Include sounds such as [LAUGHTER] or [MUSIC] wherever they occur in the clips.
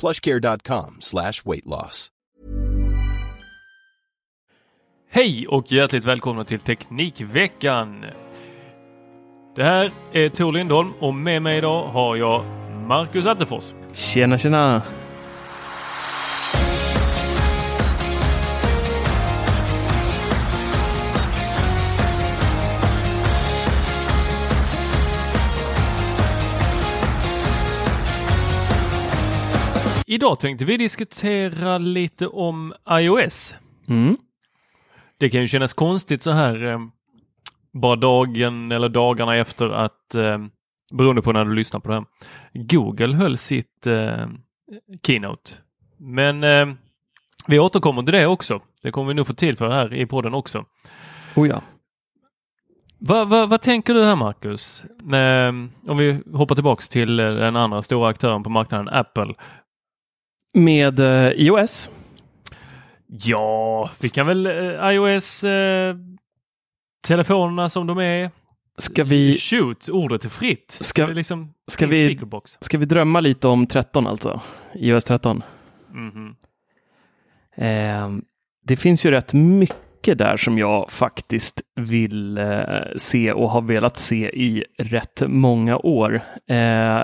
plushcare.com slash weight loss. Hej och hjärtligt välkomna till Teknikveckan. Det här är Tor Lindholm och med mig idag har jag Marcus Attefors. Tjena, tjena! Idag tänkte vi diskutera lite om iOS. Mm. Det kan ju kännas konstigt så här eh, bara dagen eller dagarna efter att eh, beroende på när du lyssnar på det här. Google höll sitt eh, keynote. Men eh, vi återkommer till det också. Det kommer vi nog få tid för här i podden också. Oh ja. Vad va, vad tänker du här Marcus? Eh, om vi hoppar tillbaks till den andra stora aktören på marknaden, Apple. Med eh, iOS? Ja, vi kan väl eh, iOS eh, telefonerna som de är. Ska vi, Shoot, ordet är fritt. Ska- det liksom ska vi- ska vi drömma lite om 13 alltså? iOS 13? Mhm. Eh, det finns ju rätt mycket där som jag faktiskt vill eh, se och har velat se i rätt många år. Eh,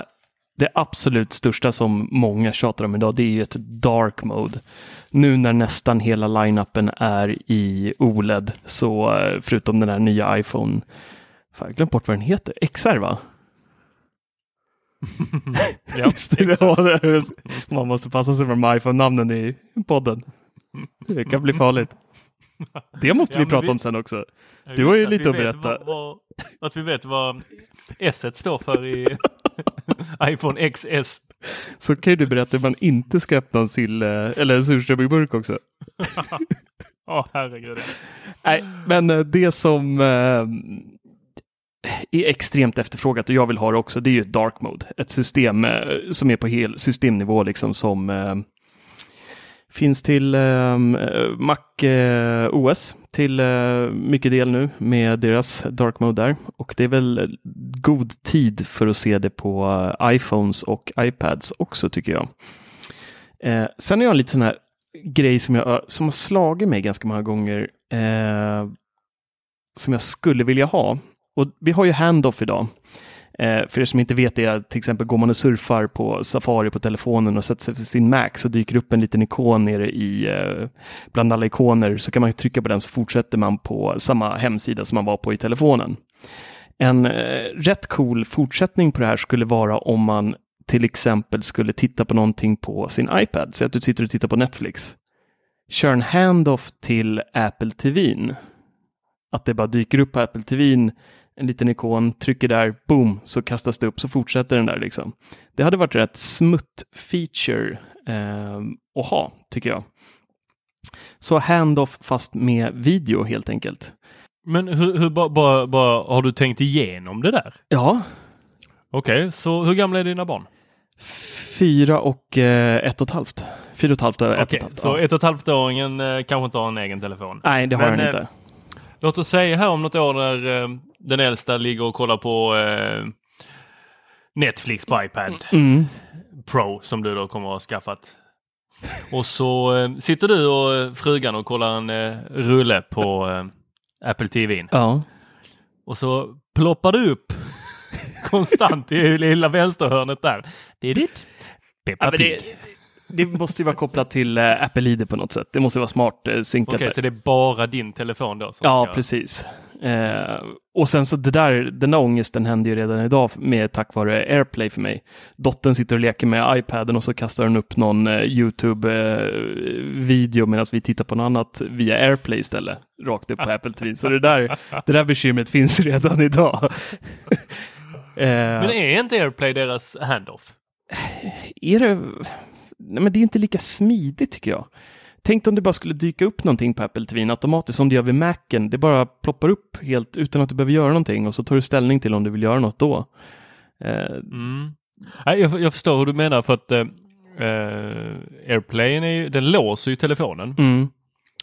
det absolut största som många tjatar om idag, det är ju ett dark mode. Nu när nästan hela line-upen är i OLED, så eh, förutom den här nya iPhone, fan, jag glömt bort vad den heter, XR va? [LAUGHS] Ja, [LAUGHS] Just det, det Man måste passa sig med de iPhone-namnen i podden. Det kan bli farligt. Det måste Ja, vi prata vi- om sen också. Du har ju lite att vet berätta. Vad, vad, att vi vet vad S står för i [LAUGHS] [LAUGHS] iPhone XS. Så kan ju du berätta hur man inte ska öppna en sill eller en surströmming också. [LAUGHS] Ja, herregud. Nej, men eh, det som eh, är extremt efterfrågat och jag vill ha det också, det är ju ett dark mode. Ett system eh, som är på hel systemnivå liksom som finns till Mac OS till uh, mycket del nu med deras dark mode där. Och det är väl god tid för att se det på uh, iPhones och iPads också tycker jag. Uh, sen har jag en liten sån här grej som, jag, som har slagit mig ganska många gånger som jag skulle vilja ha. Och vi har ju handoff idag. Eh, för er som inte vet det, till exempel går man och surfar på Safari på telefonen och sätter sig för sin Mac så dyker upp en liten ikon nere i eh, bland alla ikoner så kan man trycka på den så fortsätter man på samma hemsida som man var på i telefonen. En eh, rätt cool fortsättning på det här skulle vara om man till exempel skulle titta på någonting på sin iPad, säg att du sitter och tittar på Netflix. Kör en handoff till Apple TVn. Att det bara dyker upp på Apple TVn, en liten ikon, trycker där, boom, så kastas det upp, så fortsätter den där liksom. Det hade varit rätt smutt feature eh, att ha, tycker jag. Så handoff fast med video helt enkelt. Men hur, hur bara, bara, bara, har du tänkt igenom det där? Ja, Okej, så hur gamla är dina barn? fyra och eh, ett och ett halvt. fyra och ett halvt år. ett och ett halvt, så ja. ett och ett halvt-åringen eh, kanske inte har en egen telefon. Nej, det har Men, han eh, inte. Låt oss säga här om något år när eh, den äldsta ligger och kollar på eh, Netflix på iPad Mm. Pro som du då kommer att ha skaffat. Och så eh, sitter du och frugan och kollar en eh, rulle på eh, Apple TV. Ja. Och så ploppar du upp konstant i lilla vänsterhörnet där. Det är ditt Peppa Pig. det måste ju vara kopplat till eh, Apple ID på något sätt. Det måste vara smart eh, synkat. Okej, där. så det är bara din telefon då? Ja, ska... precis. Eh, och sen så det där, den där ångesten händer ju redan idag med tack vare AirPlay för mig. Dottern sitter och leker med iPaden och så kastar den upp någon eh, YouTube-video medan vi tittar på något annat via AirPlay istället. Rakt upp på Apple TV. Så det där, det där bekymret finns [LAUGHS] redan idag. [LAUGHS] eh, Men är inte AirPlay deras handoff? är det... Nej, men det är inte lika smidigt tycker jag. Tänk om det bara skulle dyka upp någonting på Apple TV automatiskt som det gör vid Macen. Det bara ploppar upp helt utan att du behöver göra någonting och så tar du ställning till om du vill göra något då. Eh, Mm. Nej, jag, jag förstår hur du menar för att eh, AirPlayen är ju, den låser ju telefonen. mm.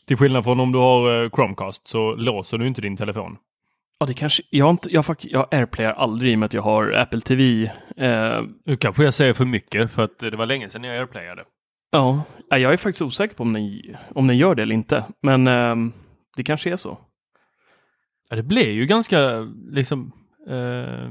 Till skillnad från om du har eh, Chromecast så låser du inte din telefon. Ja, det kanske... Jag, har inte, jag, fakt- jag airplayar aldrig i och med att jag har Apple TV. Eh, Nu kanske jag säger för mycket för att det var länge sedan jag AirPlayade. Ja, jag är faktiskt osäker på om den, om den gör det eller inte. Men ehm, det kanske är så. Ja, det blev ju ganska liksom eh,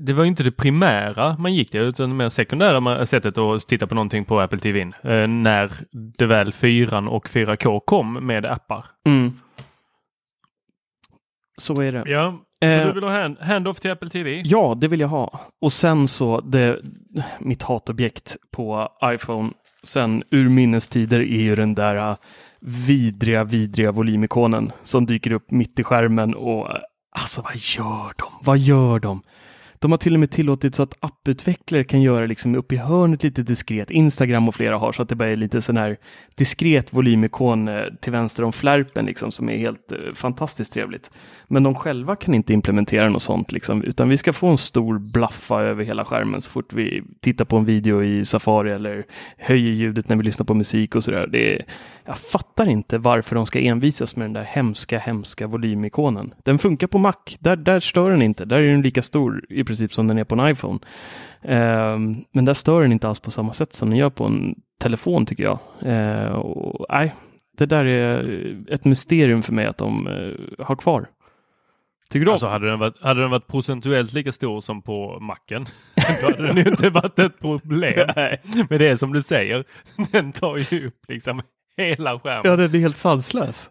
det var ju inte det primära man gick till utan det mer sekundära sättet att titta på någonting på Apple TV eh, när det väl 4 och 4K kom med appar. Mm. Så är det. Ja, Eh, så du vill ha hand, handoff till Apple TV? Ja, det vill jag ha. Och sen så, det, mitt hatobjekt på iPhone sen ur minnestider är ju den där uh, vidriga, vidriga volymikonen som dyker upp mitt i skärmen och uh, alltså vad gör de? Vad gör de? De har till och med tillåtit så att apputvecklare kan göra liksom upp i hörnet lite diskret. Instagram och flera har så att det bara är lite sån här diskret volymikon eh, till vänster om flärpen liksom som är helt eh, fantastiskt trevligt. Men de själva kan inte implementera något sånt liksom, utan vi ska få en stor blaffa över hela skärmen så fort vi tittar på en video i Safari eller höjer ljudet när vi lyssnar på musik och sådär. Det är, jag fattar inte varför de ska envisas med den där hemska, hemska volymikonen. Den funkar på Mac, där, där stör den inte. Där är den lika stor i princip som den är på en iPhone. Ehm, men där stör den inte alls på samma sätt som den gör på en telefon tycker jag. Ehm, och, nej, det där är ett mysterium för mig att de eh, har kvar. Tycker du? Alltså hade den, varit, hade den varit procentuellt lika stor som på macken, [LAUGHS] då hade den ju inte varit ett problem. [LAUGHS] Nej. Men det är som du säger, [LAUGHS] den tar ju upp liksom hela skärmen. Ja, den är helt sanslös.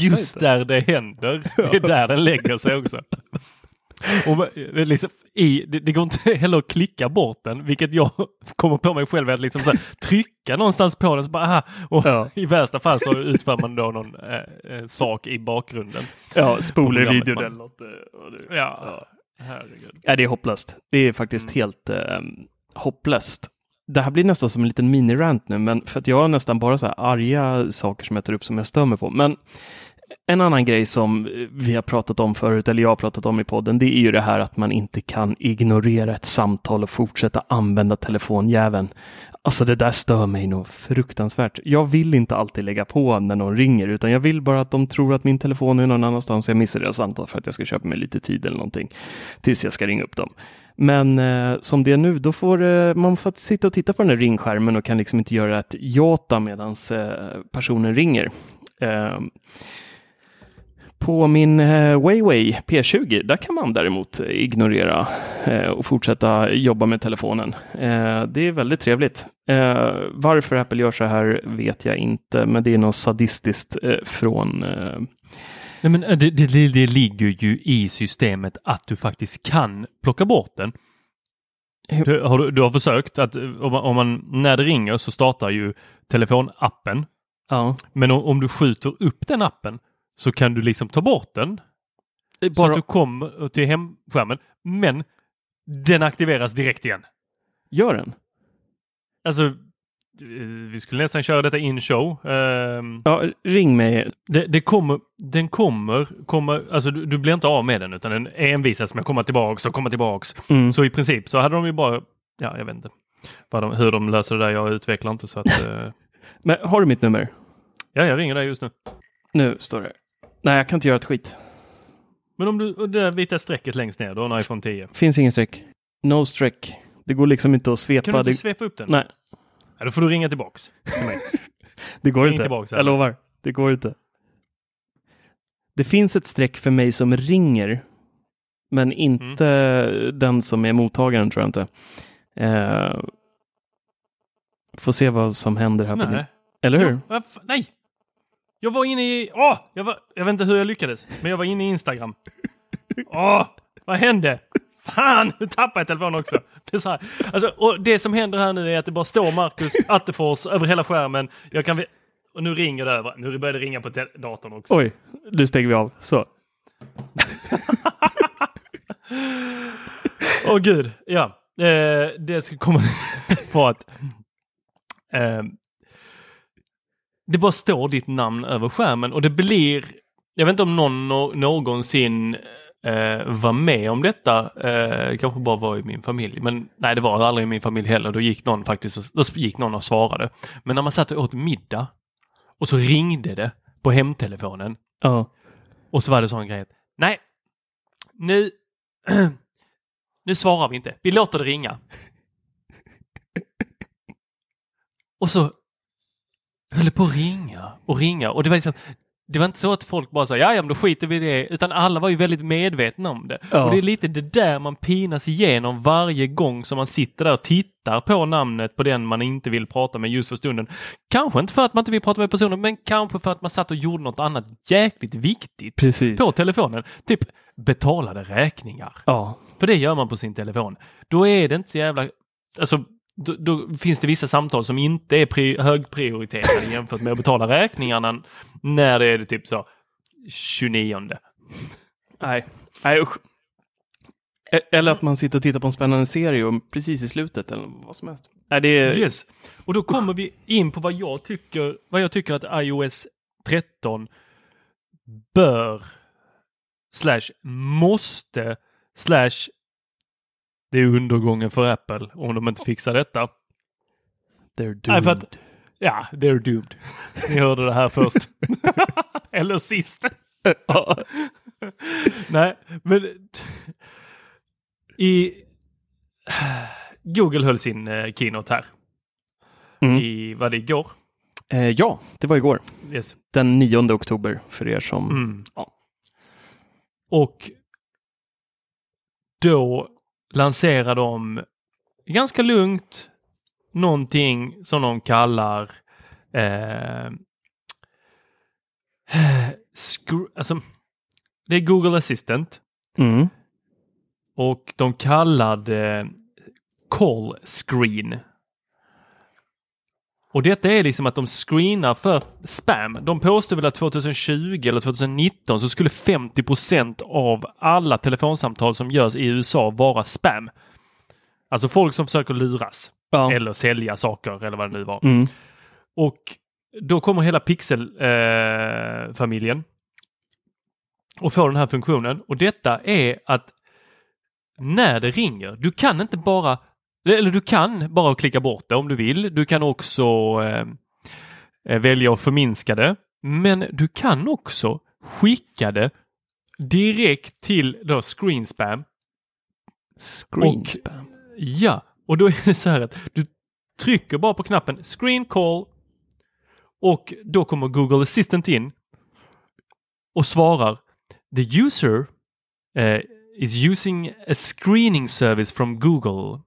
Just inte. där det händer, det är där den lägger sig också. [LAUGHS] Och man- liksom, i, det, det går inte heller att klicka bort den, vilket jag kommer på mig själv att liksom här, trycka någonstans på den. Så bara, aha, och Ja. I värsta fall så utför man då någon eh, eh, sak i bakgrunden. Ja, spolar Programmet videon eller något. eh, och det- Ja, herregud. Ja, det är hopplöst. Det är faktiskt helt eh, hopplöst. Det här blir nästan som en liten mini-rant nu, men för att jag har nästan bara så här arga saker som jag tar upp som jag stör mig på. Men en annan grej som vi har pratat om förut, eller jag har pratat om i podden, det är ju det här att man inte kan ignorera ett samtal och fortsätta använda telefonjäveln. Alltså det där stör mig nog fruktansvärt. Jag vill inte alltid lägga på när någon ringer, utan jag vill bara att de tror att min telefon är någon annanstans och jag missar deras samtal för att jag ska köpa mig lite tid eller någonting tills jag ska ringa upp dem. Men eh, som det är nu, då får eh, man får sitta och titta på den där ringskärmen och kan liksom inte göra ett jota medan eh, personen ringer. Eh, på min eh, Huawei P20, där kan man däremot ignorera eh, och fortsätta jobba med telefonen. Eh, det är väldigt trevligt. Eh, varför Apple gör så här vet jag inte, men det är något sadistiskt eh, från eh, Nej, men det, det, det, det ligger ju i systemet att du faktiskt kan plocka bort den. Du har, du- du har försökt att eh, om man, om man, när det ringer så startar ju telefonappen. ja, Men om, om du skjuter upp den appen så kan du liksom ta bort den så bara, att du kommer till hemskärmen. Men den aktiveras direkt igen. gör den. Alltså, eh, vi skulle nästan köra detta in show. Ehm, Ja, ring mig. Det, det kommer, den kommer, kommer alltså du, du blir inte av med den utan den envisas med att komma tillbaks och komma tillbaks. Mm. Så i princip så hade de ju bara, ja jag vet inte. de, hur de löser det där. Jag utvecklar inte så att... eh, [LAUGHS] Men har du mitt nummer? ja, jag ringer dig just nu. Nu står det. Nej, jag kan inte göra ett skit. Men om du, det där vita strecket längst ner, du har en iPhone 10. Finns ingen streck. No streck. Det går liksom inte att svepa. Kan du inte det... svepa upp den? Nej, Ja, då får du ringa tillbaks till mig. [LAUGHS] det går Ring inte. tillbaks jag lovar. Det går inte. Det finns ett streck för mig som ringer. Men inte Mm. den som är mottagaren tror jag inte. Eh, får se vad som händer här. På din... Nej. Eller hur? Jo, nej! Jag var inne i... Åh! jag, var, jag vet inte hur jag lyckades, men jag var inne i Instagram. [LAUGHS] Åh! vad hände? Fan, nu tappade jag telefonen också. Det, är så här. Alltså, och det som händer här nu är att det bara står Marcus Attefors över hela skärmen. Jag kan... vi- Och nu ringer det över. Nu börjar det ringa på datorn också. Oj, nu stänger vi av. Så. [LAUGHS] Åh gud, ja. Eh, det ska komma [LAUGHS] på att eh, det bara står ditt namn över skärmen och det blir, jag vet inte om någon nå- någonsin eh, var med om detta, eh, kanske bara var i min familj, men nej det var aldrig i min familj heller, då gick någon faktiskt, då gick någon och svarade. Men när man satt och åt middag och så ringde det på hemtelefonen Ja. och så var det sån grej nej, nu, [CLEARS THROAT] nu svarar vi inte. Vi låter det ringa. Och så höll det på att ringa och ringa och det var liksom det var inte så att folk bara sa ja, ja men då skiter vi i det, utan alla var ju väldigt medvetna om det. Ja. Och det är lite det där man pinas igenom varje gång som man sitter där och tittar på namnet på den man inte vill prata med just för stunden. Kanske inte för att man inte vill prata med personen, men kanske för att man satt och gjorde något annat jäkligt viktigt Precis. på telefonen. Typ betalade räkningar. Ja. För det gör man på sin telefon. Då är det inte så jävla... Alltså, då, då finns det vissa samtal som inte är pri, högprioriterade jämfört med att betala räkningarna när det är det typ så 29. Nej. Nej usch. E- Eller att man sitter och tittar på en spännande serie och precis i slutet eller vad som helst. Nej, det är... Yes. Och då kommer vi in på vad jag tycker, vad jag tycker att iOS 13 bör slash måste slash det är undergången för Apple om de inte fixar detta. They're Nej, doomed. att, ja, they're doomed. Ni hörde det här först. [LAUGHS] Eller sist. Ja. Nej, men i Google höll sin eh, keynote här. Mm. I, var det igår? Eh, ja, det var igår. Yes. Den 9 oktober för er som... Mm. Ja. Och då lanserar de ganska lugnt någonting som de kallar eh, [SIGHS] alltså, det är Google Assistant Mm. och de kallar det call screen. Och detta är liksom att de screenar för spam. De påstår väl att 2020 eller 2019 så skulle 50% av alla telefonsamtal som görs i USA vara spam. Alltså folk som försöker luras Ja. eller sälja saker eller vad det nu var. Mm. Och då kommer hela Pixel-familjen eh, och får den här funktionen. Och detta är att när det ringer, du kan inte bara, eller du kan bara klicka bort det om du vill. Du kan också eh, eh, välja att förminska det. Men du kan också skicka det direkt till då screen spam Screen Och- spam. Ja, och då är det så här att du trycker bara på knappen Screen Call och då kommer Google Assistant in och svarar The user eh, is using a screening service from Google.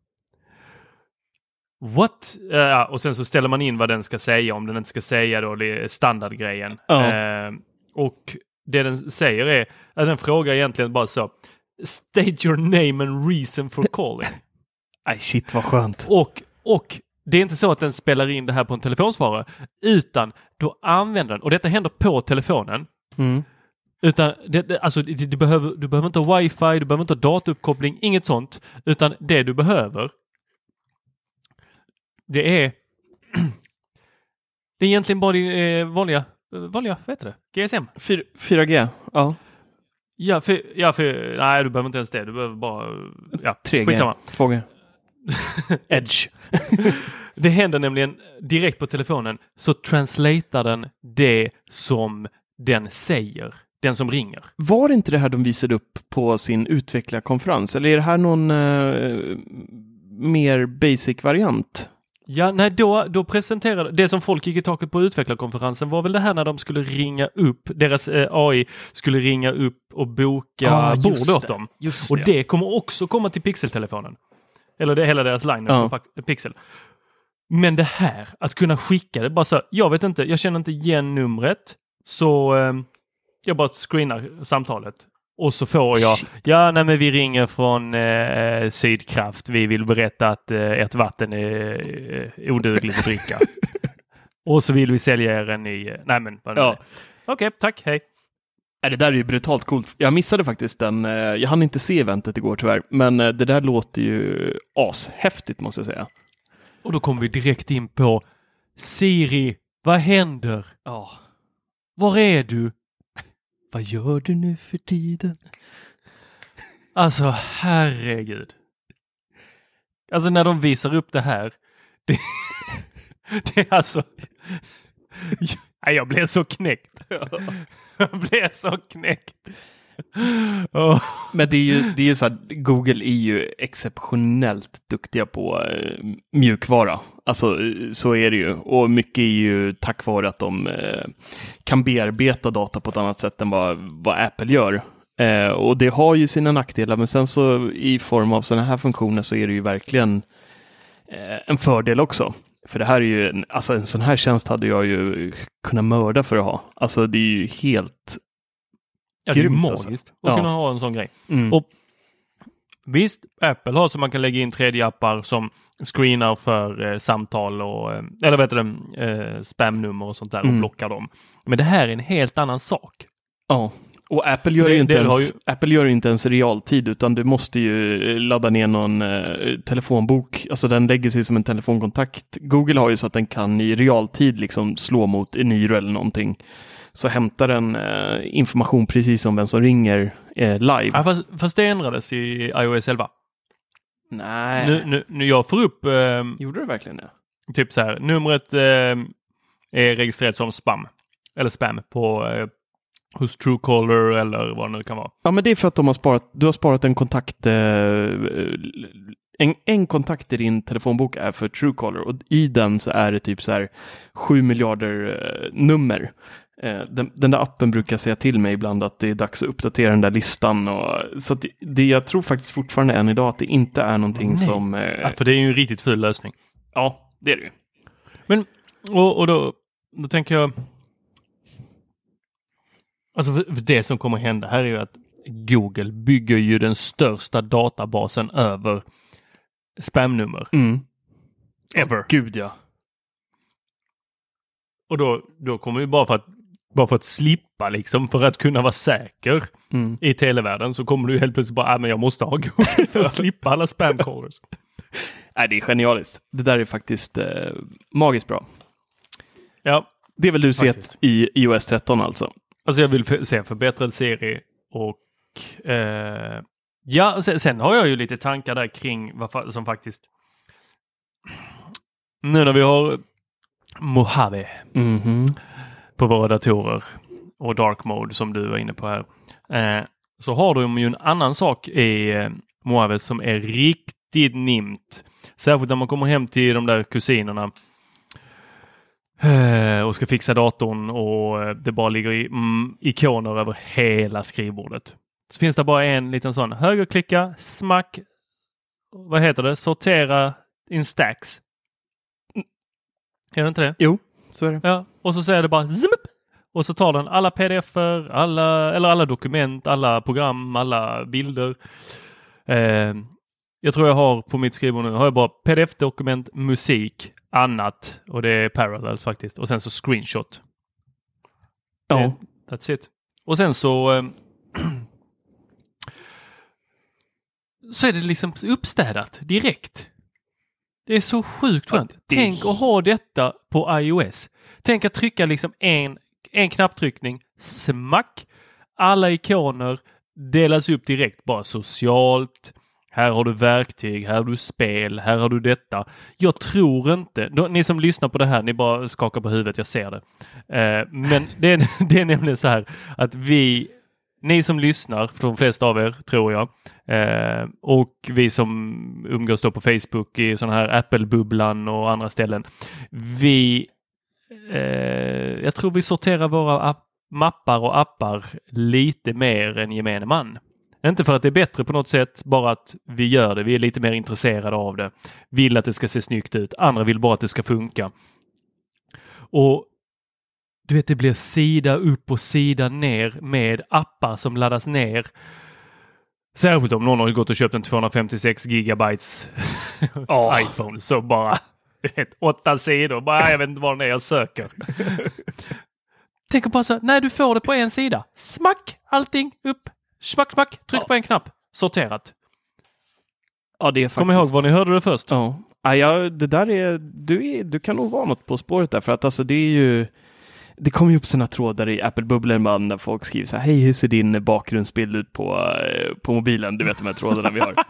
What? Ja, och sen så ställer man in vad den ska säga om den inte ska säga då, standardgrejen. Eh, och det den säger är, att den frågar egentligen bara så State your name and reason for [LAUGHS] calling. Nej, shit vad skönt. Och, och det är inte så att den spelar in det här på en telefonsvarare, utan då använder den, och detta händer på telefonen, Mm. utan det, det, alltså, det, du, behöver, du behöver inte ha wifi, du behöver inte ha datauppkoppling, inget sånt, utan det du behöver, det är [CLEARS THROAT] det är egentligen bara din eh, vanliga, vanliga, vad heter det, GSM. 4, 4G? Ja. Ja, för, ja, för, nej du behöver inte ens det, du behöver bara, ja, 3G? skitsamma. 2G? [LAUGHS] Edge. [LAUGHS] Det händer nämligen direkt på telefonen så translatar den det som den säger, den som ringer. Var det inte det här de visade upp på sin utvecklarkonferens? Eller är det här någon eh, mer basic variant? Ja, nej, då, då presenterade, det som folk gick i taket på utvecklarkonferensen var väl det här när de skulle ringa upp, deras eh, AI skulle ringa upp och boka Ah, bord åt det, dem. Just Och det kommer också komma till pixeltelefonen. Eller det, hela deras line Ja. på Pixel. Men det här, att kunna skicka det bara så, jag vet inte, jag känner inte igen numret. Så eh, jag bara screenar samtalet. Och så får jag, Shit. ja nej men vi ringer från eh, Sydkraft, vi vill berätta att eh, ert vatten är eh, odugligt att dricka. [LAUGHS] och så vill vi sälja er en ny, eh, nej men vad Ja. Okej, tack, hej. Nej, det där är ju brutalt coolt. Jag missade faktiskt den. eh, Jag hann inte se eventet igår tyvärr, men eh, det där låter ju ashäftigt måste jag säga. Och då kommer vi direkt in på Siri, vad händer? Ja. Var är du? Vad gör du nu för tiden? Alltså herregud. Alltså när de visar upp det här. Det, [LAUGHS] det är alltså. [LAUGHS] Nej, jag blev så knäckt. Jag blev så knäckt. Oh. Men det är ju, det är ju så här, Google är ju exceptionellt duktiga på eh, mjukvara. Alltså så är det ju. Och mycket är ju tack vare att de eh, kan bearbeta data på ett annat sätt än vad, vad Apple gör. Eh, och det har ju sina nackdelar, men sen så i form av sådana här funktioner så är det ju verkligen eh, en fördel också. För det här är ju, en, alltså en sån här tjänst hade jag ju kunnat mörda för att ha. Alltså det är ju helt... Ja, det är Grymt, magiskt alltså. att Ja. kunna ha en sån grej. Mm. Och Visst, Apple har så man kan lägga in tredje appar som screenar för eh, samtal och eh, eller vet du eh, spamnummer och sånt där och Mm. blockar dem. Men det här är en helt annan sak. Ja, och Apple gör, Det- ju inte ens, ju- Apple gör ju inte ens realtid utan du måste ju eh, ladda ner någon eh, telefonbok. Alltså den lägger sig som en telefonkontakt. Google har ju så att den kan i realtid liksom slå mot Eniro eller någonting. Så hämtar den eh, information precis som vem som ringer eh, live. Ja, fast, fast det ändrades i iOS 11. Nej, Nu, nu, nu jag får upp eh, gjorde det verkligen det? typ så här, numret eh, är registrerat som spam. Eller spam på eh, hos Truecaller eller vad det nu kan vara. Ja, men det är för att de har sparat, du har sparat en kontakt. Eh, en, en kontakt i din telefonbok är för Truecaller och i den så är det typ så här 7 miljarder eh, nummer. Eh, den, den där appen brukar säga till mig ibland att det är dags att uppdatera den där listan. Och, så att det, det, jag tror faktiskt fortfarande än idag att det inte är någonting Nej. som... Eh, Ja, för det är ju en riktigt ful lösning. ja, det är det ju. Men, och, och då, då tänker jag... Alltså det som kommer hända här är ju att Google bygger ju den största databasen över spamnummer. Mm. Ever. Gud ja. Och då, då kommer ju bara för att bara för att slippa liksom, för att kunna vara säker Mm. i televärlden så kommer du helt plötsligt bara, ah, men jag måste ha Google för att [LAUGHS] [LAUGHS] slippa alla spamcallers. Nej, det är genialiskt. Det där är faktiskt eh, magiskt bra. Ja, Det vill du sett i iOS 13 alltså? Alltså jag vill f- se en förbättrad serie och eh, ja, sen, sen har jag ju lite tankar där kring vad som faktiskt [CLEARS THROAT] nu när vi har Mojave Mhm på våra datorer och dark mode som du var inne på här. Eh, så har de ju en annan sak i eh, Mojave som är riktigt nimt. Särskilt när man kommer hem till de där kusinerna eh, och ska fixa datorn och eh, det bara ligger i, mm, ikoner över hela skrivbordet. Så finns det bara en liten sån högerklicka, smack, vad heter det, sortera in stacks. Är det inte det? Jo, så är det. Ja, och så säger det bara zip! Och så tar den alla pdf-er, alla, eller alla dokument, alla program, alla bilder. Eh, jag tror jag har på mitt skrivbord nu, har jag bara pdf-dokument, musik, annat och det är parallels faktiskt. Och sen så screenshot. Ja. Eh, That's it. Och sen så eh, [CLEARS THROAT] så är det liksom uppstädat direkt. Det är så sjukt skönt. det- Tänk att ha detta på iOS. Tänk att trycka liksom en, en knapptryckning, smack, alla ikoner delas upp direkt, bara socialt, Här har du verktyg, här har du spel, här har du detta. Jag tror inte, ni som lyssnar på det här, ni bara skakar på huvudet, jag ser det. Eh, men det är, [LAUGHS] det är nämligen så här att vi, ni som lyssnar, för de flesta av er tror jag, eh, och vi som umgås då på Facebook i sådana här Apple-bubblan och andra ställen. Vi, eh, jag tror vi sorterar våra mappar och appar lite mer än gemene man. Inte för att det är bättre på något sätt, bara att vi gör det. Vi är lite mer intresserade av det. Vill att det ska se snyggt ut. Andra vill bara att det ska funka. Och du vet, det blir sida upp och sida ner med appar som laddas ner. Särskilt om någon har gått och köpt en 256 gigabytes Ja. [LAUGHS] iPhone så bara vet, åtta sidor. Bara, jag vet inte vad det är jag söker. [LAUGHS] Tänk bara så nej du får det på en sida. Smack allting upp. Smack, smack, tryck Ja. på en knapp. Sorterat. Ja, det är faktiskt... Kom ihåg var ni hörde det först. Ja, ja det där är du, är, du kan nog vara något på spåret där, för att alltså det är ju det kommer ju upp sådana trådar i Apple-bubblor ibland när folk skriver så här, hej hur ser din bakgrundsbild ut på, eh, på mobilen? Du vet de här trådarna vi har. [LAUGHS]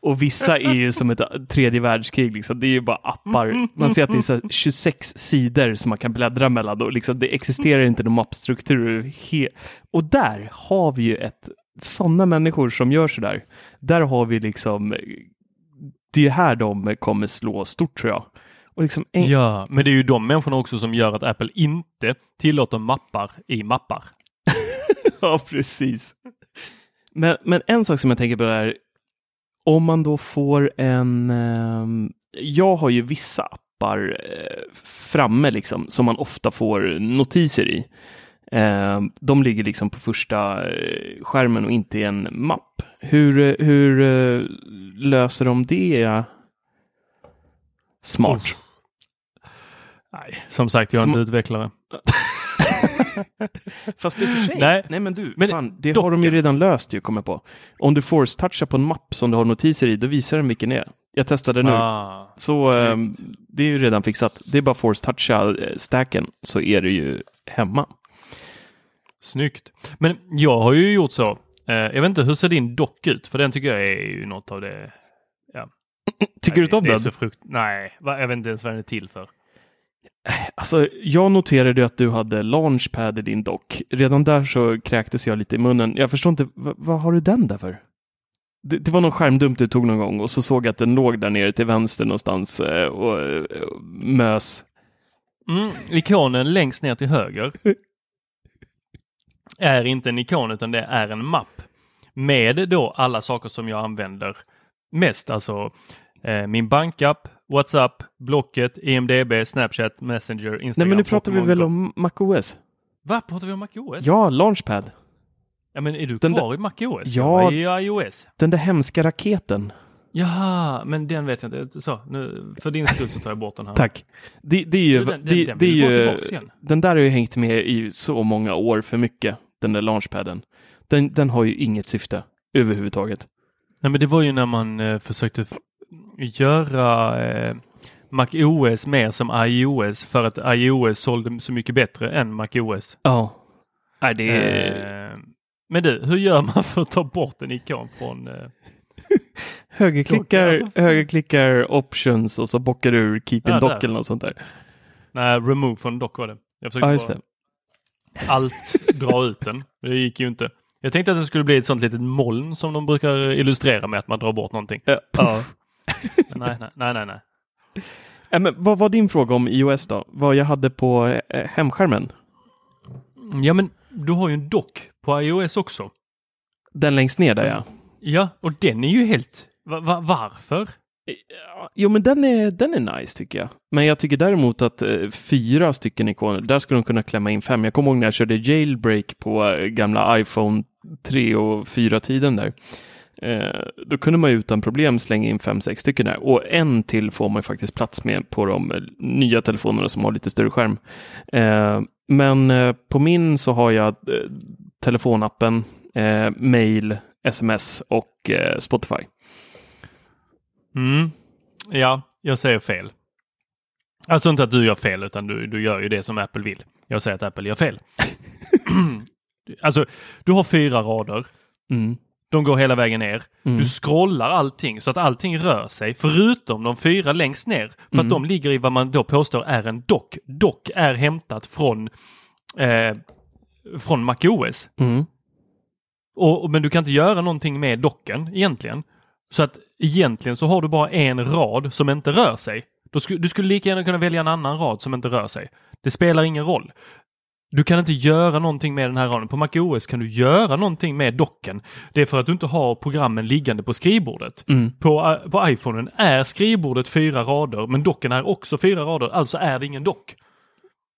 Och vissa är ju som ett tredje världskrig, liksom. det är ju bara appar. Man ser att det är så här 26 sidor som man kan bläddra mellan och liksom, det existerar inte någon mappstruktur. Och där har vi ju ett, sådana människor som gör så där. Där har vi liksom, det är här de kommer slå stort tror jag. Och liksom en, Ja, men det är ju de människorna också som gör att Apple inte tillåter mappar i mappar. [LAUGHS] Ja, precis. Men, men en sak som jag tänker på är, om man då får en... ehm, jag har ju vissa appar eh, framme liksom, som man ofta får notiser i. Ehm, de ligger liksom på första eh, skärmen och inte i en mapp. Hur, eh, hur eh, löser de det? Smart. Nej, som sagt, jag är Som- inte utvecklare. [LAUGHS] Fast i och för sig. Nej. Nej, men du, Men fan, det dock- har de ju redan löst ju, kommer på. Om du force-touchar på en mapp som du har notiser i, då visar den vilken det är. Jag testade nu. Ah, så ehm, det är ju redan fixat. Det är bara force-toucha eh, stacken så är det ju hemma. Snyggt. Men jag har ju gjort så. Eh, jag vet inte, hur ser din dock ut? För den tycker jag är ju något av det... Tycker du inte om den? Nej, jag vet inte ens vad den är till för. Alltså, jag noterade att du hade launchpad i din dock. Redan där så kräktes jag lite i munnen. Jag förstår inte, v- vad har du den där för? Det, det var någon skärmdump du tog någon gång och så såg jag att den låg där nere till vänster någonstans eh, och, och, mös. Mm, ikonen längst ner till höger är inte en ikon utan det är en mapp med då alla saker som jag använder mest. Alltså eh, min bankapp, WhatsApp, Blocket, IMDB, Snapchat, Messenger, Instagram. Nej, men nu pratar vi väl om MacOS? Va? Pratar vi om MacOS? Ja, launchpad. ja men är du Den kvar i MacOS? Ja. I iOS. Den där hemska raketen. Jaha, men den vet jag inte. Så, nu, för din skull så tar jag bort den här. [LAUGHS] Tack. Det, det är ju, den- det, den- den det är ju den där har ju hängt med i så många år för mycket, den där launchpaden. Den, den har ju inget syfte överhuvudtaget. Nej, men det var ju när man eh, försökte göra eh, MacOS mer som iOS för att iOS sålde så mycket bättre än MacOS. Ja. Nej, det är... Eh, men du, hur gör man för att ta bort en ikon från... Eh, [LAUGHS] högerklickar, högerklickar options och så bockar du ur keep in Ja, dock där. eller något sånt där. nej, remove från dock var det. Jag försökte Ja, just bara det. allt dra ut den. Men det gick ju inte. Jag tänkte att det skulle bli ett sånt litet moln som de brukar illustrera med att man drar bort någonting. Ja. Ja. [LAUGHS] Nej, nej, nej, nej, nej. Äh, men vad var din fråga om iOS då? Vad jag hade på eh, hemskärmen? Ja, men du har ju en dock på iOS också. Den längst ner där ja. Ja, och den är ju helt... Va, va, varför? Ja, Jo, men den är, den är nice tycker jag. Men jag tycker däremot att eh, fyra stycken ikoner, där skulle de kunna klämma in fem. Jag kommer ihåg när jag körde jailbreak på eh, gamla iPhone 3 och 4-tiden där. Eh, då kunde man ju utan problem slänga in fem, sex stycken där. Och en till får man faktiskt plats med på de eh, nya telefonerna som har lite större skärm. Eh, men på min så har jag telefonappen, mail, sms och Spotify. Mm. Ja, jag säger fel. Alltså inte att du gör fel, utan du, du gör ju det som Apple vill. Jag säger att Apple gör fel. [LAUGHS] [CLEARS THROAT] alltså, du har fyra rader. Mm. De går hela vägen ner. Mm. Du scrollar allting så att allting rör sig förutom de fyra längst ner. För Mm. att de ligger i vad man då påstår är en dock. Dock är hämtat från, eh, från MacOS. Mm. Och, men du kan inte göra någonting med docken egentligen. Så att egentligen så har du bara en rad som inte rör sig. Du skulle lika gärna kunna välja en annan rad som inte rör sig. Det spelar ingen roll. Du kan inte göra någonting med den här raden. På MacOS kan du göra någonting med docken. Det är för att du inte har programmen liggande på skrivbordet. Mm. På, i- på iPhonen är skrivbordet fyra rader men docken är också fyra rader. Alltså är det ingen dock.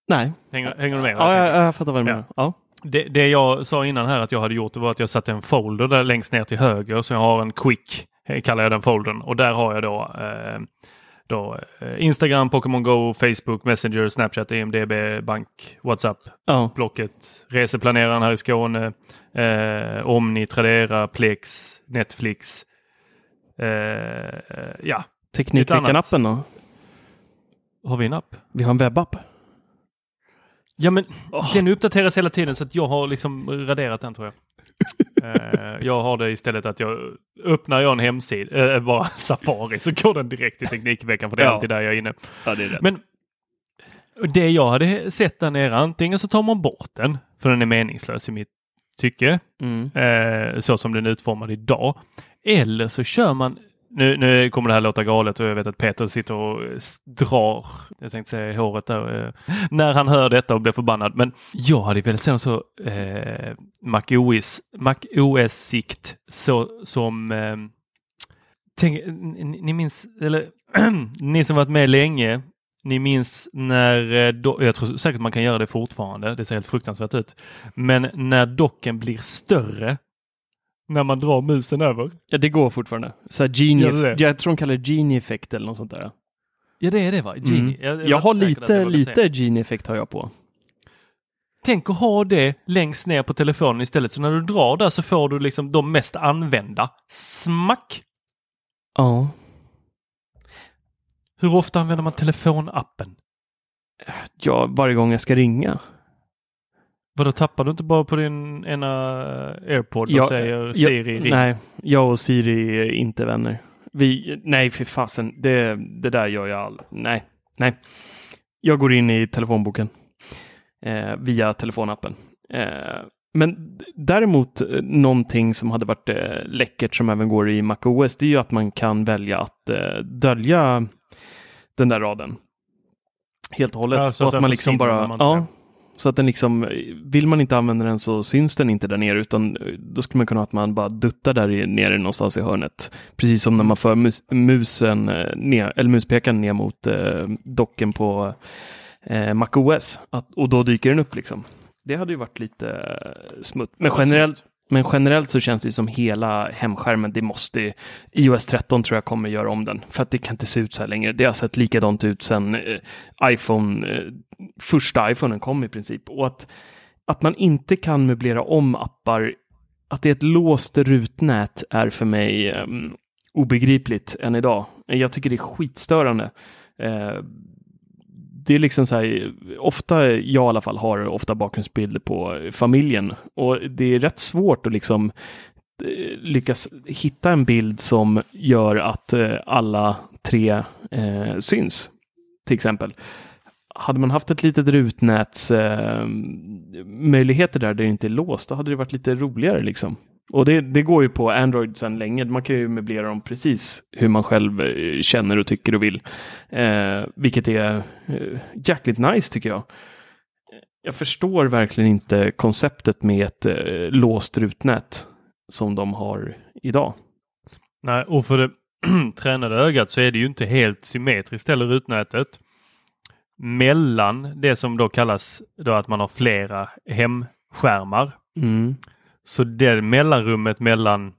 Nej, Hänger, hänger du med? jag ja, tänker? jag, jag fattar vad du menar. Ja. Det, det jag sa innan här att jag hade gjort var att jag satte en folder där längst ner till höger. Så jag har en quick, eh, kallar jag den foldern. Och där har jag då, eh, då eh, Instagram, Pokémon Go, Facebook, Messenger, Snapchat, EMDB, bank, WhatsApp, Ja. Blocket, reseplaneraren här i Skåne, eh, Omni, Tradera, Plex, Netflix. Eh, ja, Teknikveckan-appen då? har vi en app? Vi har en webbapp. Ja men den uppdateras hela tiden så att jag har liksom raderat den tror jag. [LAUGHS] Eh, jag har det istället att jag öppnar jag en hemsida, eh, bara Safari, så går den direkt till Teknikveckan för det är Ja. alltid där jag är inne. Ja, det är. Men det jag hade sett där nere, antingen så tar man bort den, för den är meningslös i mitt tycke, Mm. eh, så som den är utformad idag. Eller så kör man, nu, nu kommer det här låta galet och jag vet att Peter sitter och drar, jag tänkte säga i håret där, eh, när han hör detta och blir förbannad. Men jag hade velat se någon så eh, Mac OS, Mac OS-sikt så som eh, Tänk, ni, minns, eller [CLEARS THROAT] ni som varit med länge, ni minns när, eh, do, jag tror säkert man kan göra det fortfarande, det ser helt fruktansvärt ut. Men när docken blir större när man drar musen över. Ja, det går fortfarande. Så här genie, det det? jag tror de kallar det genie-effekt eller något sånt där. Ja det är det va? Genie. Mm. var Jag har jag lite, vågade lite säga. genie-effekt har jag på. Tänk att ha det längst ner på telefonen istället. Så när du drar där så får du liksom de mest använda. Smack! Ja. Hur ofta använder man telefonappen? ja, varje gång jag ska ringa. Vadå tappar du inte bara på din ena airpod och Ja, säger Siri ring? Nej, jag och Siri är inte vänner. Vi, nej, för fasen. Det, det där gör jag aldrig. Nej, nej. Jag går in i telefonboken eh, via telefonappen. Eh, men däremot eh, någonting som hade varit eh, läckert som även går i MacOS, det är ju att man kan välja att eh, dölja den där raden. Helt och hållet. Ja, så och att att man liksom bara, ja. Så att den liksom, vill man inte använda den så syns den inte där nere utan eh, då skulle man kunna ha att man bara duttar där nere någonstans i hörnet. Precis som när man för mus, musen eh, ner, eller muspekaren ner mot eh, docken på eh, MacOS. Och då dyker den upp liksom. Det hade ju varit lite eh, smutt. Men generellt, men generellt så känns det ju som hela hemskärmen, det måste iOS 13 tror jag kommer göra om den. För att det kan inte se ut så här längre. Det har sett likadant ut sedan eh, iPhone, eh, första iPhonen kom i princip. Och att, att man inte kan möblera om appar, att det är ett låst rutnät är för mig um, obegripligt än idag. Jag tycker det är skitstörande. Uh, det är liksom så här, ofta, jag i alla fall har ofta bakgrundsbilder på familjen och det är rätt svårt att liksom eh, lyckas hitta en bild som gör att eh, alla tre eh, syns. Till exempel. Hade man haft ett litet rutnäts eh, möjligheter där, där det inte är låst, då hade det varit lite roligare liksom. Och det, det går ju på Android sedan länge. Man kan ju möblera dem precis hur man själv eh, känner och tycker och vill. Eh, vilket är eh, jäkligt nice tycker jag. Jag förstår verkligen inte konceptet med ett eh, låst rutnät som de har idag. Nej, och för det [CLEARS THROAT] tränade ögat så är det ju inte helt symmetriskt heller rutnätet. Mellan det som då kallas då att man har flera hemskärmar. Mm. Så det mellanrummet mellan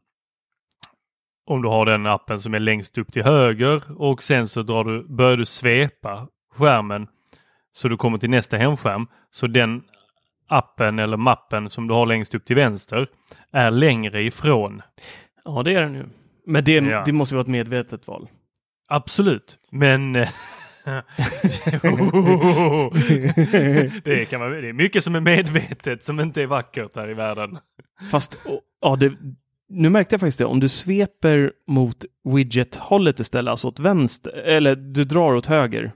om du har den appen som är längst upp till höger och sen så drar du, börjar du svepa skärmen så du kommer till nästa hemskärm. Så den appen eller mappen som du har längst upp till vänster är längre ifrån. Ja, det är den ju. Men det, Ja. det måste vara ett medvetet val. Absolut, men eh, [LAUGHS] det, kan man, det är mycket som är medvetet som inte är vackert här i världen. Fast, ja, det, nu märkte jag faktiskt det, om du sveper mot widget-hållet istället, alltså åt vänster, eller du drar åt höger,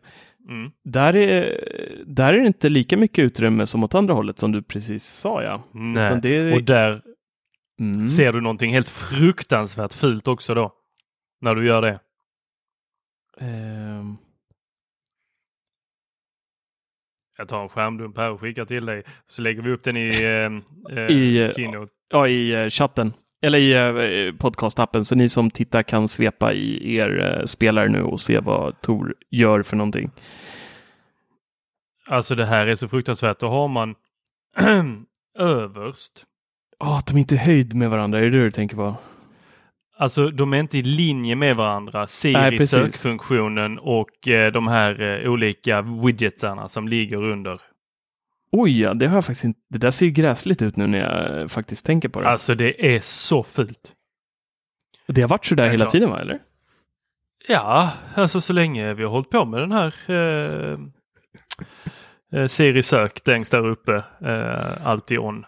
Mm. där är, där är det inte lika mycket utrymme som åt andra hållet som du precis sa ja. Nej. Är- Och där Mm. ser du någonting helt fruktansvärt fult också då. När du gör det. Ehm, Jag tar en skärmdump här och skickar till dig. Så lägger vi upp den i, [LAUGHS] eh, eh, I, eh, Keynote. ja, i eh, chatten. Eller i eh, podcastappen, så ni som tittar kan svepa i er eh, spelare nu och se vad Tor gör för någonting. Alltså det här är så fruktansvärt. Då har man [CLEARS THROAT] överst. Åh, att de inte är höjd med varandra, är det det du tänker på? Alltså de är inte i linje med varandra. Nej, Ser i precis. sökfunktionen och eh, de här eh, olika widgetsarna som ligger under. Oj, ja, det har jag faktiskt inte. Det där ser ju gräsligt ut nu när jag eh, faktiskt tänker på det. Alltså det är så fult. det har varit så där hela klart. tiden, va? Eller? Ja, alltså så länge vi har hållit på med den här eh, eh, Siri sök längst där uppe, eh, alltid on.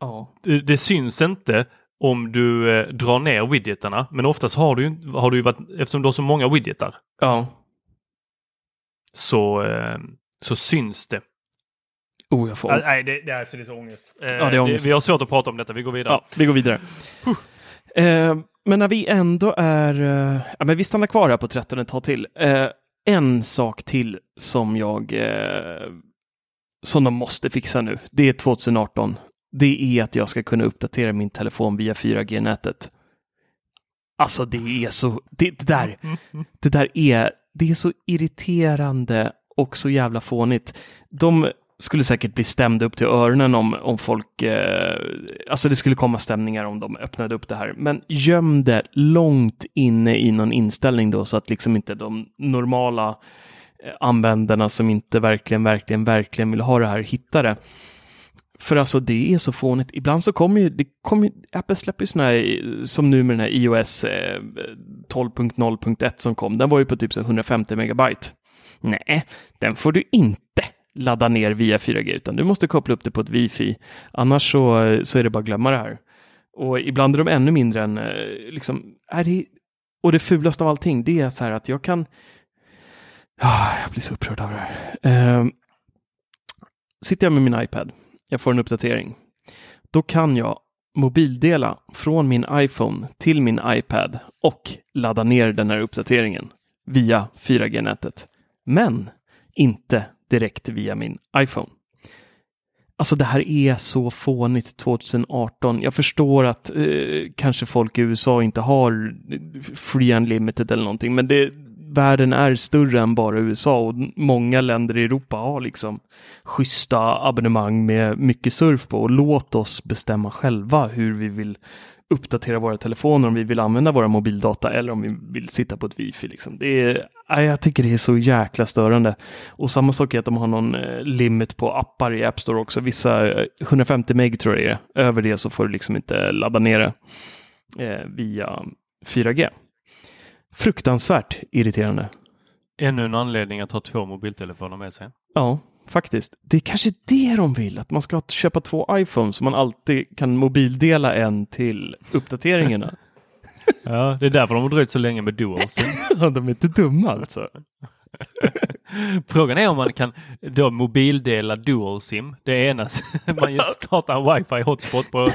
Ja. Det, det syns inte om du eh, drar ner widgetarna, men oftast har du ju, har du ju varit, eftersom du har så många widgetar, Ja. så, eh, så syns det. Oh, jag får... Ah, nej, det, det, är, alltså, det är så ångest. Eh, Ja, det är ångest. vi har svårt att prata om detta, vi går vidare. Ja, vi går vidare. Eh, men när vi ändå är... Eh, ja, men vi stannar kvar här på 13 ett tag till. Eh, en sak till som jag... Som de måste fixa nu. Det är 2018. Det är att jag ska kunna uppdatera min telefon via 4G-nätet. Alltså det är så... Det, det där... [LAUGHS] Det där är... Det är så irriterande och så jävla fånigt. De skulle säkert bli stämda upp till öronen om, om folk, eh, alltså det skulle komma stämningar om de öppnade upp det här. Men göm det långt inne i någon inställning då så att liksom inte de normala eh, användarna som inte verkligen, verkligen, verkligen vill ha det här hittar det. För alltså det är så fånigt. Ibland så kommer ju, det kommer ju, Apple släpper ju sådana här, som nu med den här iOS eh, 12.0.1 som kom, den var ju på typ så 150 megabyte. Nej, den får du inte ladda ner via 4G, utan du måste koppla upp det på ett wifi. Annars så, så är det bara att glömma det här. Och ibland är de ännu mindre än, eh, liksom, är det, och det fulaste av allting, det är så här att jag kan, ah, jag blir så upprörd av det här. Uh, sitter jag med min iPad, jag får en uppdatering, då kan jag mobildela från min iPhone till min iPad och ladda ner den här uppdateringen via 4G-nätet. Men inte direkt via min iPhone. Alltså det här är så fånigt 2018. Jag förstår att eh, kanske folk i USA inte har free unlimited eller någonting, men det, världen är större än bara USA och många länder i Europa har liksom schyssta abonnemang med mycket surf på och låt oss bestämma själva hur vi vill uppdatera våra telefoner om vi vill använda våra mobildata eller om vi vill sitta på ett wifi. Liksom. Det är, jag tycker det är så jäkla störande. Och samma sak är att de har någon eh, limit på appar i App Store också. Vissa, eh, 150 meg tror jag det är. Över det så får du liksom inte ladda ner det eh, via 4G. Fruktansvärt irriterande. Ännu en anledning att ha två mobiltelefoner med sig. Ja, faktiskt. Det är kanske det de vill, att man ska köpa två iPhones så man alltid kan mobildela en till uppdateringarna. [LAUGHS] Ja, det är därför de har dröjt så länge med Duals. [LAUGHS] Ja, de är inte dumma alltså. [LAUGHS] Frågan är om man kan då mobildela dual sim. Det ena, man startar en wifi hotspot på,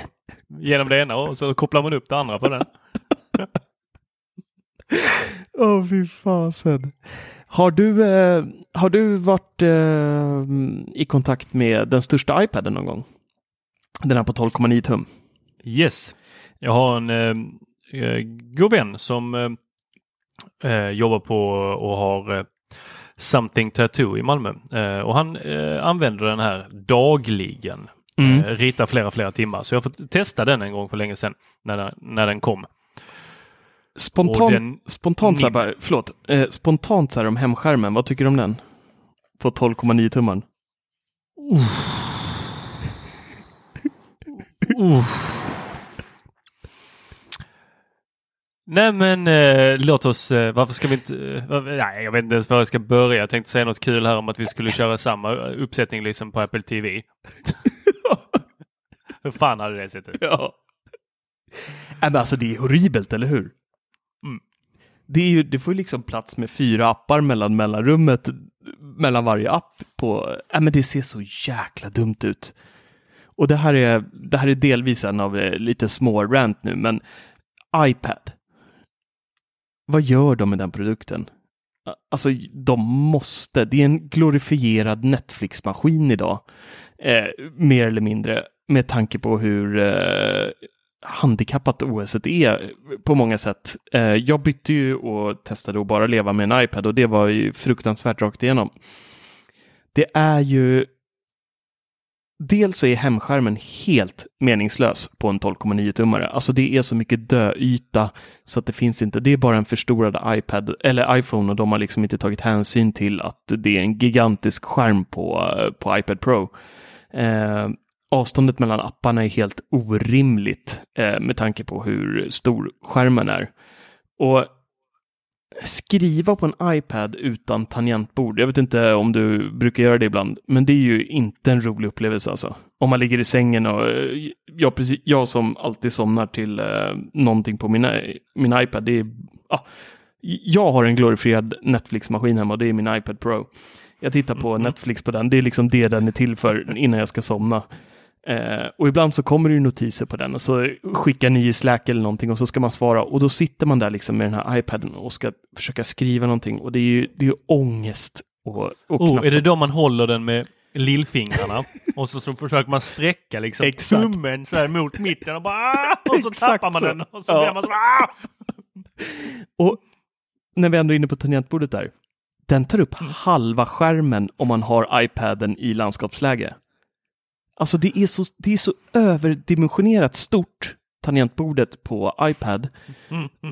genom det ena och så kopplar man upp det andra på den. Åh, oh, fy fasen. Har du, eh, har du varit eh, i kontakt med den största iPaden någon gång? Den här på 12,9 tum. Yes, jag har en eh, eh, god vän som eh, eh, jobbar på och har eh, Something Tattoo i Malmö. Och han använder den här dagligen. Mm. Ritar flera, flera timmar. Så jag har fått testa den en gång för länge sedan när när den kom. Spontant, Och den- spontant, så här, bara, förlåt, eh, spontant så här om hemskärmen, vad tycker du om den? På 12,9 tumman. Nej men eh, låt oss, eh, varför ska vi inte, eh, nej jag vet inte ens var jag ska börja. Jag tänkte säga något kul här om att vi skulle köra samma uppsättning liksom på Apple TV. [LAUGHS] Hur fan hade det sett ut? Ja. men alltså det är horribelt, eller hur? Det, är ju, det får ju liksom plats med fyra appar mellan mellanrummet mellan varje app på, äh, men det ser så jäkla dumt ut. Och det här är, det här är delvis en av eh, lite små rant nu, men iPad. Vad gör de med den produkten? Alltså, de måste. Det är en glorifierad Netflix-maskin idag. Eh, mer eller mindre. Med tanke på hur eh, handikappat OS är på många sätt. Eh, jag bytte ju och testade att bara leva med en iPad och det var ju fruktansvärt rakt igenom. Det är ju Dels så är hemskärmen helt meningslös på en 12,9-tummare. Alltså det är så mycket döyta så att det finns inte. Det är bara en förstorad iPad eller iPhone och de har liksom inte tagit hänsyn till att det är en gigantisk skärm på, eh, på iPad Pro. Eh, avståndet mellan apparna är helt orimligt eh, med tanke på hur stor skärmen är. Och skriva på en iPad utan tangentbord. Jag vet inte om du brukar göra det ibland, men det är ju inte en rolig upplevelse alltså. Om man ligger i sängen och jag, precis, jag som alltid somnar till eh, någonting på min, min iPad, det är, ah, jag har en glorifierad Netflix-maskin hemma och det är min iPad Pro. Jag tittar på mm. Netflix på den, det är liksom det den är till för innan jag ska somna. Eh, och ibland så kommer det ju notiser på den och så skickar ni i Slack eller någonting och så ska man svara och då sitter man där liksom med den här iPaden och ska försöka skriva någonting och det är ju, det är ju ångest. Och, och oh, är det då man håller den med lillfingrarna [LAUGHS] och så, så försöker man sträcka liksom tummen så här mot mitten och bara ah! och så tappar man så. den och så ja. blir man så ah! Och när vi ändå är inne på tangentbordet där. Den tar upp halva skärmen om man har iPaden i landskapsläge. Alltså det är så, det är så överdimensionerat stort tangentbordet på iPad.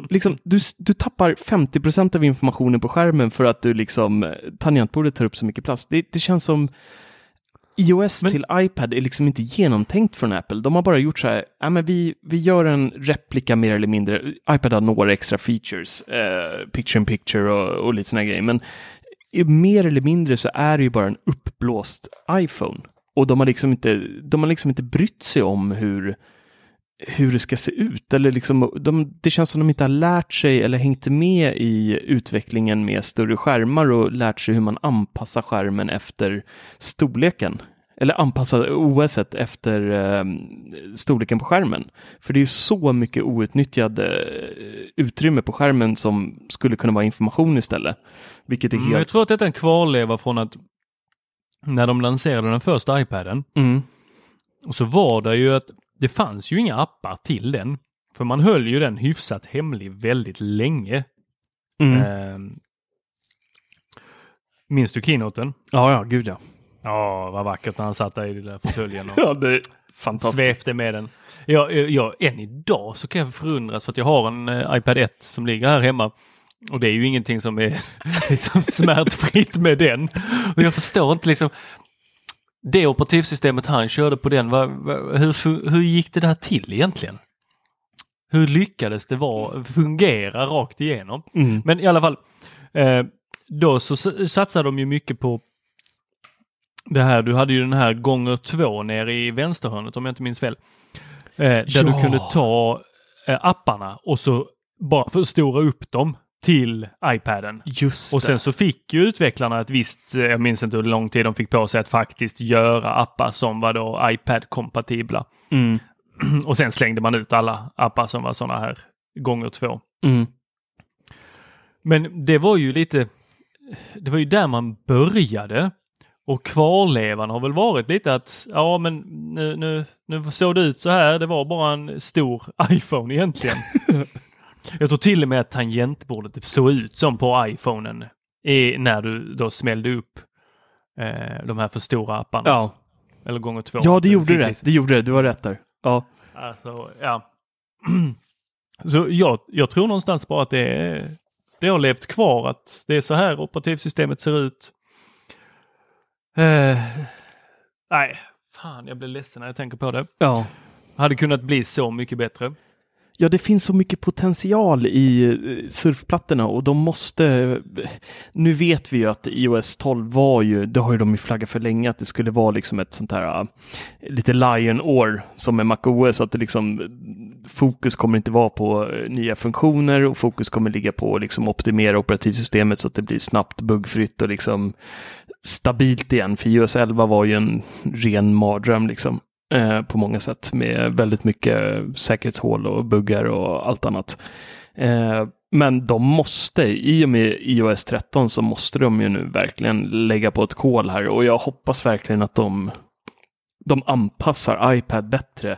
Liksom, du, du tappar 50% av informationen på skärmen för att du liksom, tangentbordet tar upp så mycket plats. Det, det känns som iOS men... till iPad är liksom inte genomtänkt från Apple. De har bara gjort så här, ja, men vi, vi gör en replika mer eller mindre. iPad har några extra features, eh, picture in picture och, och lite sådana grejer, men mer eller mindre så är det ju bara en uppblåst iPhone. Och de har liksom inte, de har liksom inte brytt sig om hur, hur det ska se ut. Eller liksom, de, det känns som de inte har lärt sig eller hängt med i utvecklingen med större skärmar och lärt sig hur man anpassar skärmen efter storleken. Eller anpassa OS efter eh, storleken på skärmen. För det är så mycket outnyttjad eh, utrymme på skärmen som skulle kunna vara information istället. Vilket är helt... Jag tror att det är en kvarleva från att när de lanserade den första iPaden. Mm. Och så var det ju att det fanns ju inga appar till den. För man höll ju den hyfsat hemlig väldigt länge. Mm. Eh, minns du keynoten? Ja, ja, gud ja. Ja, vad vackert när han satt där i den där fåtöljen och [LAUGHS] ja, det fantastiskt. svepte med den. Jag, jag, än idag så kan jag förundras för att jag har en uh, iPad 1 som ligger här hemma och det är ju ingenting som är [LAUGHS] liksom smärtfritt med den. Och jag förstår inte liksom det operativsystemet han körde på den, var, var, hur, hur gick det där till egentligen? Hur lyckades det vara, fungera rakt igenom? Mm. Men i alla fall, eh, då så satsade de ju mycket på det här, du hade ju den här gånger två nere i vänsterhörnet om jag inte minns fel. Eh, där ja. du kunde ta eh, apparna och så bara förstora upp dem till iPaden. Just och sen så fick ju utvecklarna ett visst, eh, jag minns inte hur lång tid de fick på sig att faktiskt göra appar som var då iPad-kompatibla. Mm. [CLEARS THROAT] Och sen slängde man ut alla appar som var sådana här gånger två. Mm. Men det var ju lite, det var ju där man började. Och kvarlevan har väl varit lite att, ja men nu, nu, nu såg det ut så här, det var bara en stor [LAUGHS] iPhone egentligen. [LAUGHS] Jag tror till och med att tangentbordet såg ut som på iPhonen i, när du då smällde upp eh, de här för stora apparna. Ja. Eller gånger två. Ja, det gjorde det. Det gjorde det. Du har rätt där. Ja. Alltså, ja. [CLEARS THROAT] Så jag, jag tror någonstans bara att det, är, det har levt kvar att det är så här operativsystemet ser ut. Eh, nej, fan jag blir ledsen när jag tänker på det. Ja. Hade kunnat bli så mycket bättre. Ja, det finns så mycket potential i eh, surfplattorna och de måste... Eh, nu vet vi ju att iOS 12 var ju, det har ju de ju flaggat för länge, att det skulle vara liksom ett sånt här eh, lite lion år som med MacOS, att det liksom fokus kommer inte vara på nya funktioner och fokus kommer ligga på att liksom optimera operativsystemet så att det blir snabbt buggfritt och liksom stabilt igen. För iOS 11 var ju en ren mardröm liksom eh, på många sätt med väldigt mycket säkerhetshål och buggar och allt annat. Eh, men de måste, i och med iOS 13 så måste de ju nu verkligen lägga på ett kol här och jag hoppas verkligen att de, de anpassar iPad bättre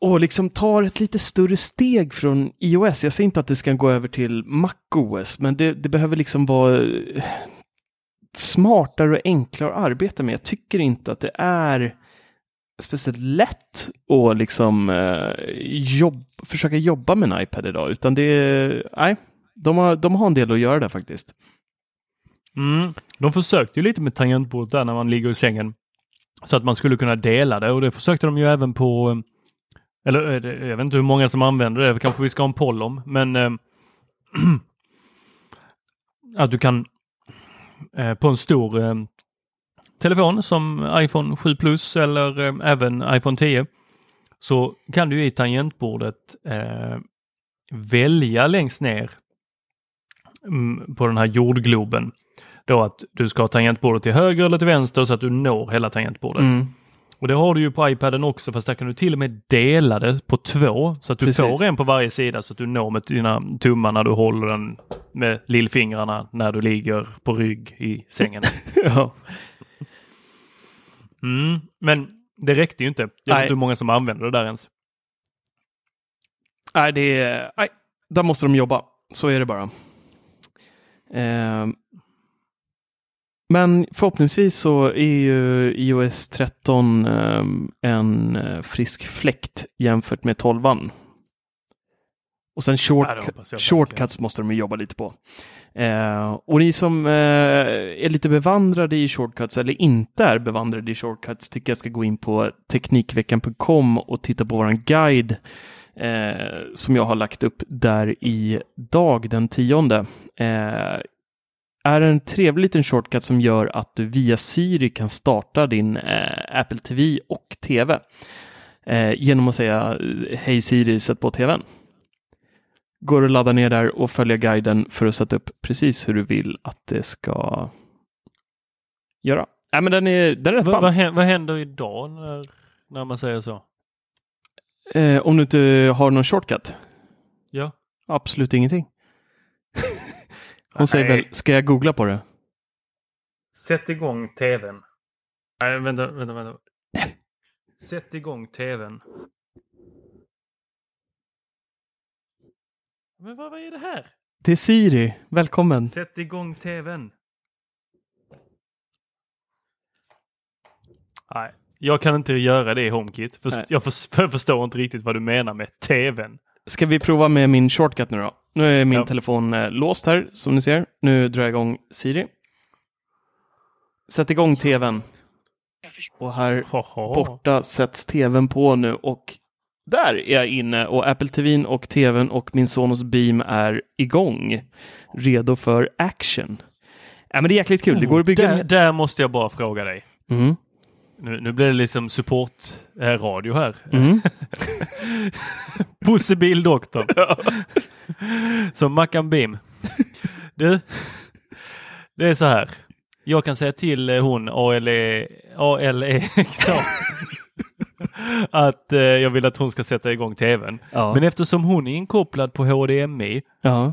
och liksom tar ett lite större steg från iOS. Jag säger inte att det ska gå över till MacOS, men det, det behöver liksom vara eh, smartare och enklare att arbeta med. Jag tycker inte att det är speciellt lätt att liksom eh, jobb, försöka jobba med en iPad idag, utan det är, nej, de har, de har en del att göra där faktiskt. Mm. De försökte ju lite med tangentbordet där när man ligger i sängen. Så att man skulle kunna dela det och det försökte de ju även på eh, eller eh, jag vet inte hur många som använder det, kanske vi ska ha en poll om, men eh, [CLEARS THROAT] att du kan eh, på en stor eh, telefon som iPhone 7 Plus eller eh, även iPhone 10 så kan du i tangentbordet eh, välja längst ner mm, på den här jordgloben då att du ska ha tangentbordet till höger eller till vänster så att du når hela tangentbordet. Mm. Och det har du ju på iPaden också fast där kan du till och med dela det på två så att du Precis. får en på varje sida så att du når med dina tummar när du håller den med lillfingrarna när du ligger på rygg i sängen. [LAUGHS] ja. Mm, men det räckte ju inte. Jag vet inte hur många som använder det där ens. Nej, det är... Nej, där måste de jobba. Så är det bara. Eh, men förhoppningsvis så är ju iOS 13 um, en uh, frisk fläkt jämfört med 12 Och sen short, ja, shortcuts måste de jobba lite på. Eh, och ni som eh, är lite bevandrade i shortcuts eller inte är bevandrade i shortcuts tycker jag ska gå in på Teknikveckan.com och titta på våran guide eh, som jag har lagt upp där i dag den tionde eh, är en trevlig liten shortcut som gör att du via Siri kan starta din eh, Apple TV och TV eh, genom att säga Hej Siri, sätt på TVn. Går att ladda ner där och följa guiden för att sätta upp precis hur du vill att det ska göra. Nej, men den är, den är rätt vad, vad, vad händer idag när, när man säger så? Eh, om du inte har någon shortcut? Ja. Absolut ingenting. [LAUGHS] Hon säger väl, ska jag googla på det? Sätt igång tvn. Nej, vänta, vänta, vänta. Sätt igång tvn. Men vad, vad är det här? Det är Siri. Välkommen. Sätt igång tvn. Nej, jag kan inte göra det i HomeKit. För jag, för, jag förstår inte riktigt vad du menar med tvn. Ska vi prova med min shortcut nu då? Nu är min ja. telefon eh, låst här som ni ser. Nu drar jag igång Siri. Sätt igång tvn. Och här borta sätts tvn på nu och där är jag inne och Apple TVn och tvn och min Sonos Beam är igång. Redo för action. Ja, men det är jäkligt kul. det går att bygga... Där, där måste jag bara fråga dig. Mm. Nu, nu blir det liksom support-radio eh, här. Mm. [LAUGHS] Bosse Bildoktorn. Ja. Som Mackan Beam. Du, det är så här. Jag kan säga till eh, hon ALE, ALE [LAUGHS] [LAUGHS] att eh, jag vill att hon ska sätta igång tvn. Ja. Men eftersom hon är inkopplad på HDMI ja.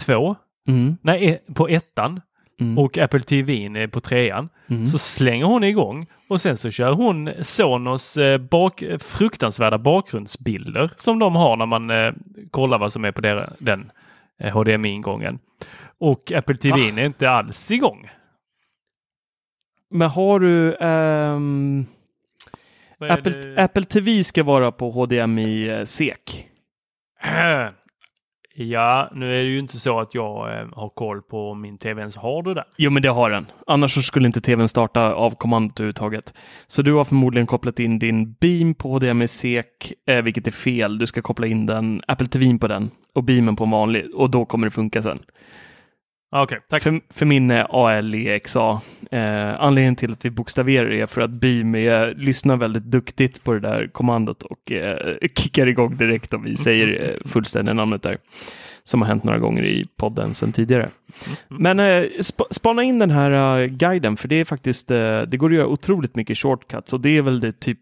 2, eh, mm. nej på ettan, mm. och Apple TV på trean. Mm. Så slänger hon igång och sen så kör hon Sonos eh, bak, fruktansvärda bakgrundsbilder som de har när man eh, kollar vad som är på der, den eh, HDMI-ingången. Och Apple TV är inte alls igång. Men har du um... Apple, Apple, TV ska vara på HDMI-SEK. [CLEARS THROAT] Ja, nu är det ju inte så att jag eh, har koll på min tv ens har det där. Jo, men det har den. Annars skulle inte tvn starta av kommandot överhuvudtaget. Så du har förmodligen kopplat in din beam på HDMI-SEK, eh, vilket är fel. Du ska koppla in den Apple TV på den och beamen på en vanlig och då kommer det funka sen. Okej, tack. För, för min eh, ALEXA. Eh, anledningen till att vi bokstaverar är för att Beam är, lyssnar väldigt duktigt på det där kommandot och eh, [LAUGHS] kickar igång direkt om vi säger eh, fullständiga namnet där. Som har hänt några gånger i podden sedan tidigare. Men eh, sp spana in den här eh, guiden för det är faktiskt, eh, det går att göra otroligt mycket shortcuts och det är väl det typ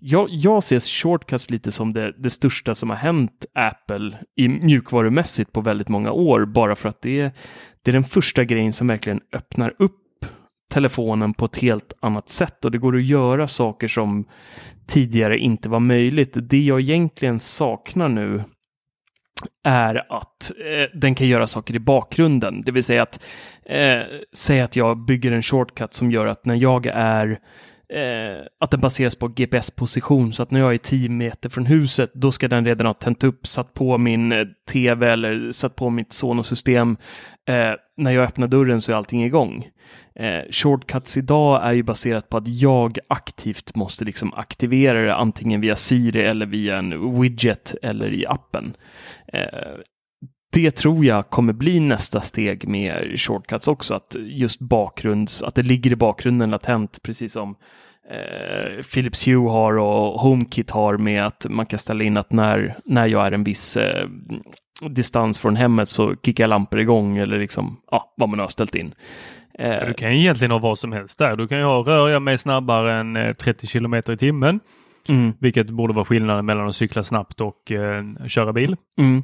jag, jag ser shortcuts lite som det, det största som har hänt Apple i mjukvarumässigt på väldigt många år, bara för att det är, det är den första grejen som verkligen öppnar upp telefonen på ett helt annat sätt och det går att göra saker som tidigare inte var möjligt. Det jag egentligen saknar nu är att eh, den kan göra saker i bakgrunden, det vill säga att eh, säga att jag bygger en shortcut som gör att när jag är eh, att den baseras på GPS-position så att när jag är 10 meter från huset då ska den redan ha tänt upp, satt på min eh, tv eller satt på mitt Sonos-system. Eh, när jag öppnar dörren så är allting igång. Eh, shortcuts idag är ju baserat på att jag aktivt måste liksom aktivera det antingen via Siri eller via en widget eller i appen. Eh, Eh, det tror jag kommer bli nästa steg med shortcuts också, att just bakgrunds, att det ligger i bakgrunden latent, precis som eh, Philips Hue har och HomeKit har med att man kan ställa in att när, när jag är en viss eh, distans från hemmet så kickar lampor igång eller liksom, ja, vad man har ställt in. Ja, du kan ju egentligen ha vad som helst där. Du kan ju ha, rör jag mig snabbare än eh, 30 kilometer i timmen, Mm, vilket borde vara skillnaden mellan att cykla snabbt och eh, köra bil. mm,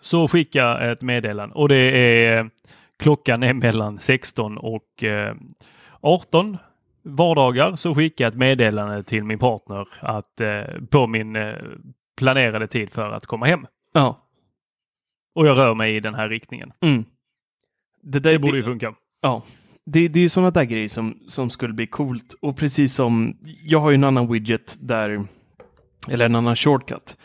Så skicka ett meddelande och det är klockan är mellan 16 och eh, 18 vardagar så skickar jag ett meddelande till min partner att eh, på min eh, planerade tid för att komma hem. ja, Och jag rör mig i den här riktningen. mm. Det, där, Det borde ju funka. Ja, det, det är ju sådana där grejer som, som skulle bli coolt. Och precis som, jag har ju en annan widget där, eller en annan shortcut.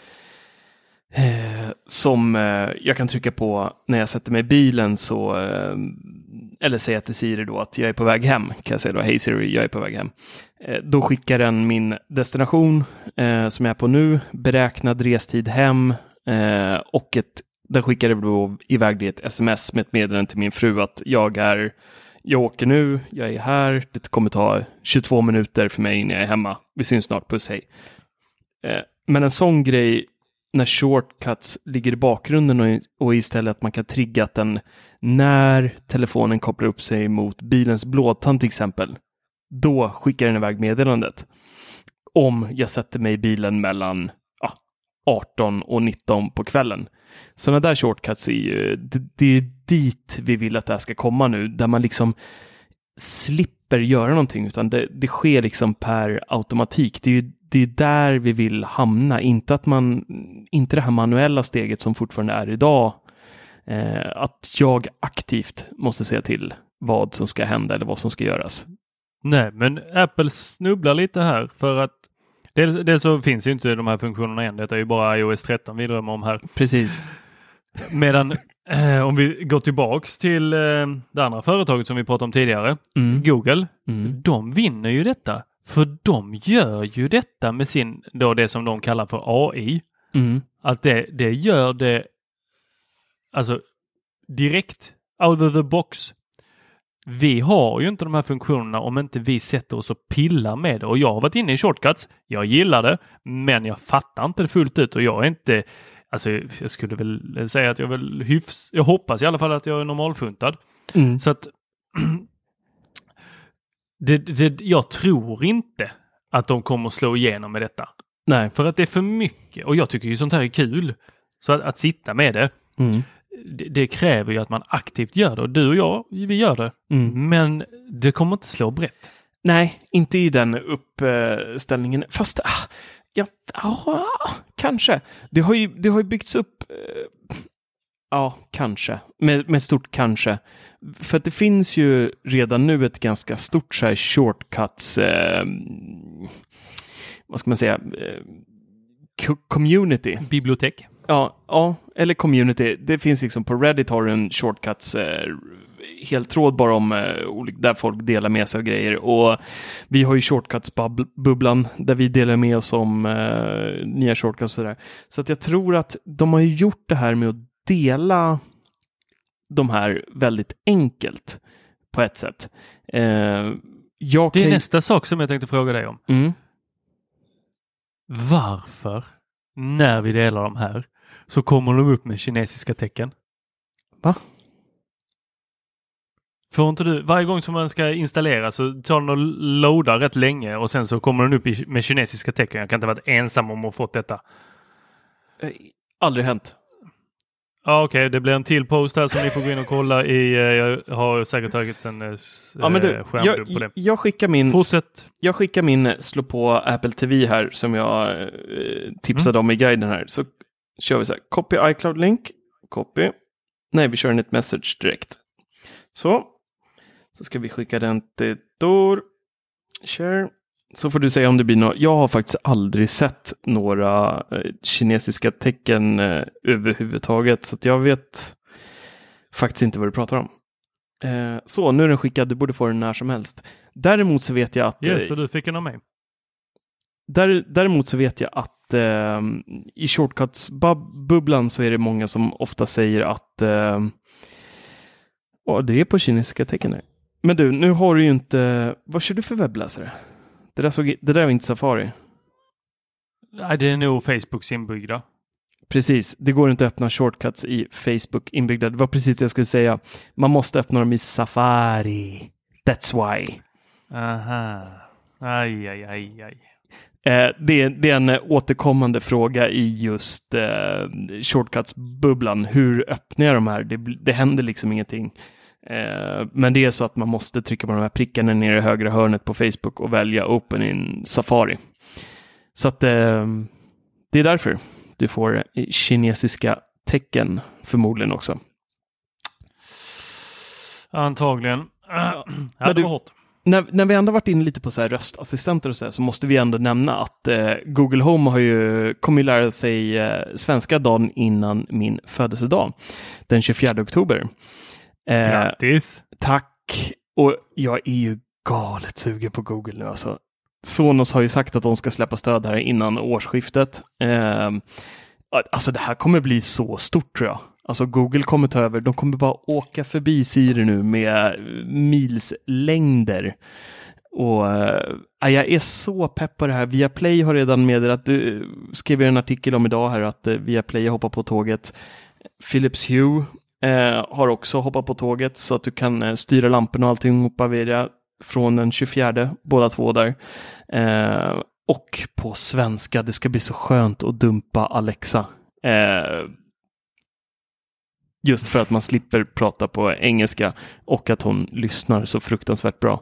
Eh, som eh, jag kan trycka på när jag sätter mig i bilen så, eh, eller säga till Siri då att jag är på väg hem, kan jag säga då, hej Siri, jag är på väg hem. Eh, då skickar den min destination eh, som jag är på nu, beräknad restid hem eh, och ett, den skickar då iväg det ett sms med ett meddelande till min fru att jag är jag åker nu, jag är här, det kommer ta 22 minuter för mig innan jag är hemma. Vi syns snart, puss hej. Eh, men en sån grej när shortcuts ligger i bakgrunden och, och istället att man kan trigga att den när telefonen kopplar upp sig mot bilens blåtand till exempel, då skickar den iväg meddelandet. Om jag sätter mig i bilen mellan ja, 18 och 19 på kvällen. Sådana där shortcuts är ju, det, det är dit vi vill att det här ska komma nu, där man liksom slipper göra någonting, utan det, det sker liksom per automatik. Det är ju det är där vi vill hamna, inte att man, inte det här manuella steget som fortfarande är idag, eh, att jag aktivt måste säga till vad som ska hända eller vad som ska göras. Nej, men Apple snubblar lite här för att dels, dels så finns ju inte de här funktionerna än. Detta är ju bara iOS 13 vi drömmer om här. Precis. Medan eh, om vi går tillbaks till eh, det andra företaget som vi pratade om tidigare, Mm. Google, Mm. de vinner ju detta. För de gör ju detta med sin, då det som de kallar för AI. Mm. Att det, det gör det alltså direkt out of the box. Vi har ju inte de här funktionerna om inte vi sätter oss och pillar med det. Och jag har varit inne i shortcuts. Jag gillar det, men jag fattar inte det fullt ut och jag är inte Alltså jag skulle väl säga att jag väl hyfs... Jag hoppas i alla fall att jag är normalfuntad. Mm. Så att [CLEARS THROAT] det, det, jag tror inte att de kommer slå igenom med detta. Nej. För att det är för mycket och jag tycker ju sånt här är kul. Så att, att sitta med det, Mm. det, det kräver ju att man aktivt gör det och du och jag, vi gör det. Mm. Men det kommer inte slå brett. Nej, inte i den uppställningen. Fast, ah, ja, ah, kanske. Det har ju, det har ju byggts upp. eh, ja, kanske. Med, med stort kanske. För att det finns ju redan nu ett ganska stort så här shortcuts, eh, vad ska man säga, eh, co- community. Bibliotek. Ja, ja, eller community. Det finns liksom på Reddit har du en shortcuts eh, helt tråd bara om eh, där folk delar med sig av grejer. Och vi har ju shortcuts-bubblan där vi delar med oss om eh, nya shortcuts och sådär. Så att jag tror att de har gjort det här med att dela de här väldigt enkelt på ett sätt. Eh, jag Det är kan- nästa sak som jag tänkte fråga dig om. Mm. Varför, när vi delar de här, så kommer de upp med kinesiska tecken? Va? Får inte du, varje gång som man ska installera så tar den och loadar rätt länge och sen så kommer den upp med kinesiska tecken. Jag kan inte ha varit ensam om att fått detta. Eh, Aldrig hänt. Ja, Okej, det blir en till post här som ni får gå in och kolla i. eh, Jag har säkert tagit en eh, Ja, men du, eh, skärmdump på det. jag, jag, skickar min, Fortsätt. jag skickar min slå på Apple TV här som jag eh, tipsade om i guiden här. Så kör vi så här, copy iCloud link, copy. Nej, vi kör en ett message direkt. Så. Så ska vi skicka den till Tor. Share. Så får du säga om det blir något. Jag har faktiskt aldrig sett några eh, kinesiska tecken eh, överhuvudtaget. Så att jag vet faktiskt inte vad du pratar om. Eh, så, nu är den skickad. Du borde få den när som helst. Däremot så vet jag att Yes, och du fick en av mig. där, däremot så vet jag att eh, i shortcuts-bubblan så är det många som ofta säger att eh, det är på kinesiska tecken. här. Men du, nu har du ju inte, vad kör du för webbläsare? Det där, såg, det där var inte Safari. Nej, det är nog Facebooks inbyggda. Precis, det går inte att öppna shortcuts i Facebook inbyggda. Det var precis det jag skulle säga. Man måste öppna dem i Safari. That's why. Aha. Aj, aj, aj, aj. Eh, det, är- det är en eh, återkommande fråga i just eh, shortcuts-bubblan. Hur öppnar jag de här? Det, det händer liksom ingenting. Eh, men det är så att man måste trycka på de här prickarna nere i högra hörnet på Facebook och välja Open in Safari. Så att eh, det är därför du får eh, kinesiska tecken förmodligen också. Antagligen. Ja, [CLEARS THROAT] Men du- hårt. När, när vi ändå varit inne lite på så här röstassistenter och så här, så måste vi ändå nämna att eh, Google Home har ju, kommer ju lära sig eh, svenska dagen innan min födelsedag, den 24 oktober. Eh, Grattis! tack! Och jag är ju galet sugen på Google nu alltså. Sonos har ju sagt att de ska släppa stöd här innan årsskiftet. Eh, alltså det här kommer bli så stort tror jag. Alltså Google kommer ta över, de kommer bara åka förbi Siri nu med milslängder. Och äh, jag är så pepp på det här. Viaplay har redan meddelat, du skrev en artikel om idag här att eh, Viaplay hoppar på tåget. Philips Hue eh, har också hoppat på tåget så att du kan eh, styra lamporna och allting via det från den 24, båda två där. Eh, och på svenska, det ska bli så skönt att dumpa Alexa. Eh, just för att man slipper prata på engelska och att hon lyssnar så fruktansvärt bra.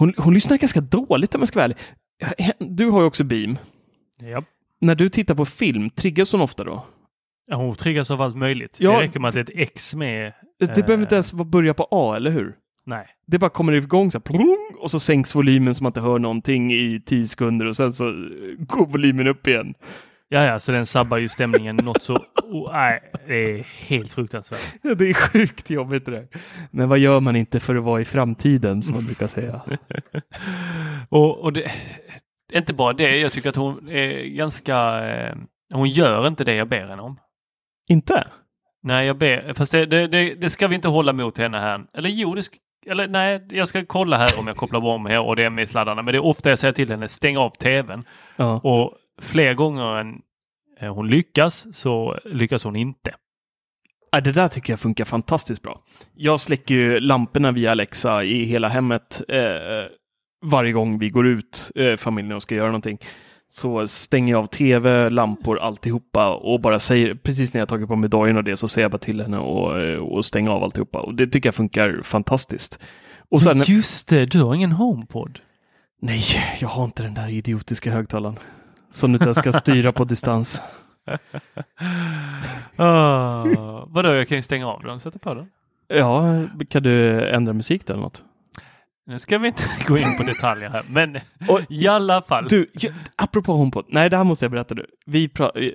Hon, hon lyssnar ganska dåligt om jag ska vara ärlig. Du har ju också Beam. Ja. När du tittar på film, triggas hon ofta då? Ja, hon triggas av allt möjligt. Ja. Det räcker med att det är ett X med. Det eh, behöver inte ens vara- börja på A, eller hur? Nej. Det bara kommer igång så här, plong, och så sänks volymen så man inte hör någonting i tio sekunder och sen så eh, går volymen upp igen. Ja, ja, så den sabbar ju stämningen något så... Oh, nej, det är helt fruktansvärt. Ja, Det är sjukt jobbigt det där. Men vad gör man inte för att vara i framtiden som man brukar säga? [LAUGHS] Och, och det, inte bara det, jag tycker att hon är ganska... Eh, hon gör inte det jag ber henne om. inte? Nej, jag ber, fast det, det, det, det ska vi inte hålla mot henne här. Eller jo, det ska, eller nej, jag ska kolla här om jag kopplar om här och det är med sladdarna. Men det är ofta jag säger till henne, stäng av tvn. Ja. Och fler gånger än eh, hon lyckas så lyckas hon inte. Ja, det där tycker jag funkar fantastiskt bra. Jag släcker ju lamporna via Alexa i hela hemmet eh, varje gång vi går ut, eh, familjen, och ska göra någonting. Så stänger jag av tv, lampor, alltihopa och bara säger, precis när jag tagit på mig dojen och det, så säger jag bara till henne och, eh, och stänger av alltihopa. Och det tycker jag funkar fantastiskt. Och sen, Just det, du har ingen HomePod. nej, jag har inte den där idiotiska högtalaren. Som du inte ska styra på distans. Uh, [LAUGHS] vadå, jag kan ju stänga av den och sätta på den. Ja, kan du ändra musik då eller något? Nu ska vi inte [LAUGHS] gå in på detaljer här, men Och- i alla fall. Du, ja, apropå HomePod. Nej, det här måste jag berätta nu. Vi pra- eh,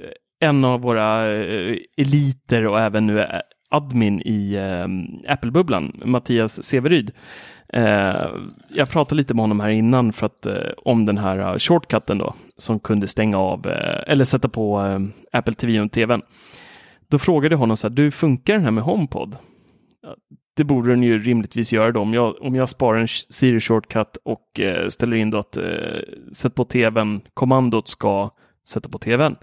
en av våra eh, eliter och även nu eh, admin i Apple-bubblan, Mattias Severyd. Eh, jag pratade lite med honom här innan för att, eh, om den här uh, shortcutten då, som kunde stänga av eh, eller sätta på eh, Apple TV och TVn. Då frågade jag honom så här, du funkar den här med HomePod? Det borde den ju rimligtvis göra då. Om jag, om jag sparar en Siri shortcut och eh, ställer in då att eh, sätt på tvn, kommandot ska sätta på tvn.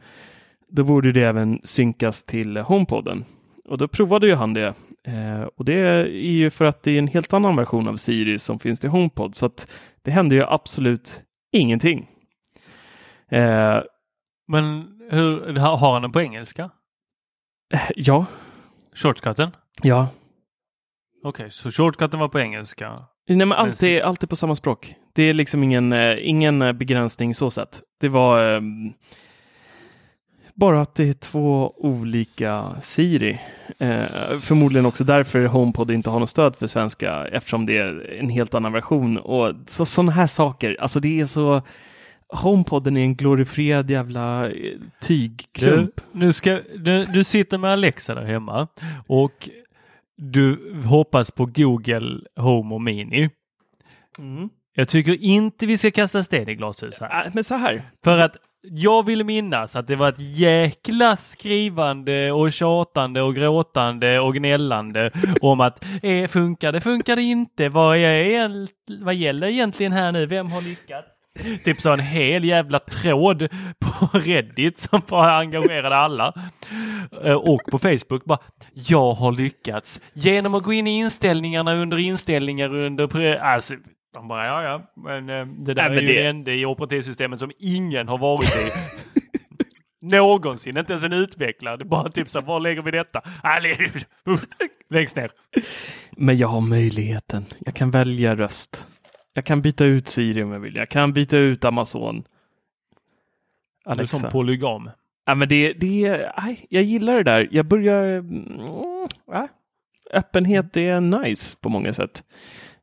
Då borde det även synkas till eh, HomePoden. Och då provade ju han det. Eh, och det är ju för att det är en helt annan version av Siri som finns till HomePod. Så att det hände ju absolut ingenting. Eh, Men hur, har han den på engelska? ja, Shortcutten? ja. Okej, så shortcutten var på engelska. Nej, men allt är, allt är på samma språk. Det är liksom ingen, eh, ingen eh, begränsning så sett. Det var ehm, bara att det är två olika Siri. Eh, förmodligen också därför HomePod inte har något stöd för svenska eftersom det är en helt annan version. Och så, sådana här saker, alltså det är så HomePoden är en glorifierad jävla eh, Du, tygklump. nu ska, du, du sitter med Alexa där hemma och du hoppas på Google Home och Mini. Mm. Jag tycker inte vi ska kasta sten i glashus här. Äh, men så här, För att jag vill minnas att det var ett jäkla skrivande och tjatande och gråtande och gnällande om att eh, funkar det, funkar det inte, vad, är, vad gäller egentligen här nu, vem har lyckats? Typ så en hel jävla tråd på Reddit som bara engagerade alla. Eh, och på Facebook bara, jag har lyckats genom att gå in i inställningarna under inställningar under, alltså, de bara, ja ja, men eh, det där Nej, men är ju det- det enda i operativsystemet som ingen har varit i. Någonsin, inte ens en utvecklare. Det är bara typ så var lägger vi detta? [LAUGHS] Längst ner. Men jag har möjligheten. Jag kan välja röst. Jag kan byta ut Siri om jag vill. Jag kan byta ut Amazon. Du är Alexa. som polygam. Ja, men det, det aj, jag gillar det där. Jag börjar... Mm, äh, öppenhet är nice på många sätt.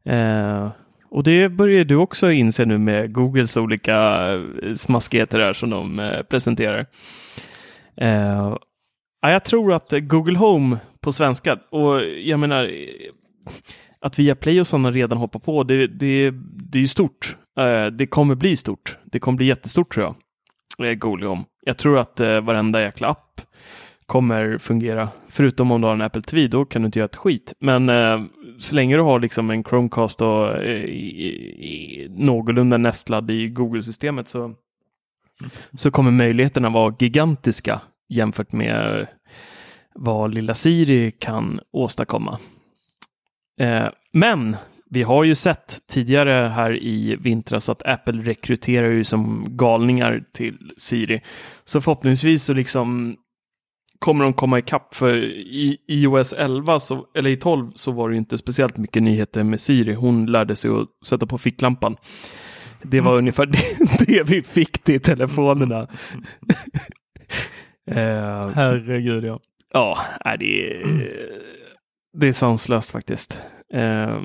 Eh, och det börjar du också inse nu med Googles olika eh, smaskigheter där som de eh, presenterar. Eh, ja, jag tror att Google Home på svenska, och jag menar eh, att Viaplay och sådana redan hoppar på, det, det, det är ju stort. Eh, det kommer bli stort. Det kommer bli jättestort tror jag. Google Home. Jag tror att eh, varenda jäkla app kommer fungera. Förutom om du har en Apple TV, då kan du inte göra ett skit. Men eh, så länge du har liksom en Chromecast och eh, i, i, någorlunda nästlad i Google-systemet så, så kommer möjligheterna vara gigantiska jämfört med eh, vad lilla Siri kan åstadkomma. Eh, men vi har ju sett tidigare här i vintras att Apple rekryterar ju som galningar till Siri. Så förhoppningsvis så liksom kommer de komma ikapp för i iOS 11 så, eller i 12 så var det inte speciellt mycket nyheter med Siri. Hon lärde sig att sätta på ficklampan. Det var mm. ungefär [LAUGHS] det, det, vi fick till telefonerna. uh, [LAUGHS] Herregud ja. Ja, det är, det är sanslöst faktiskt. Uh,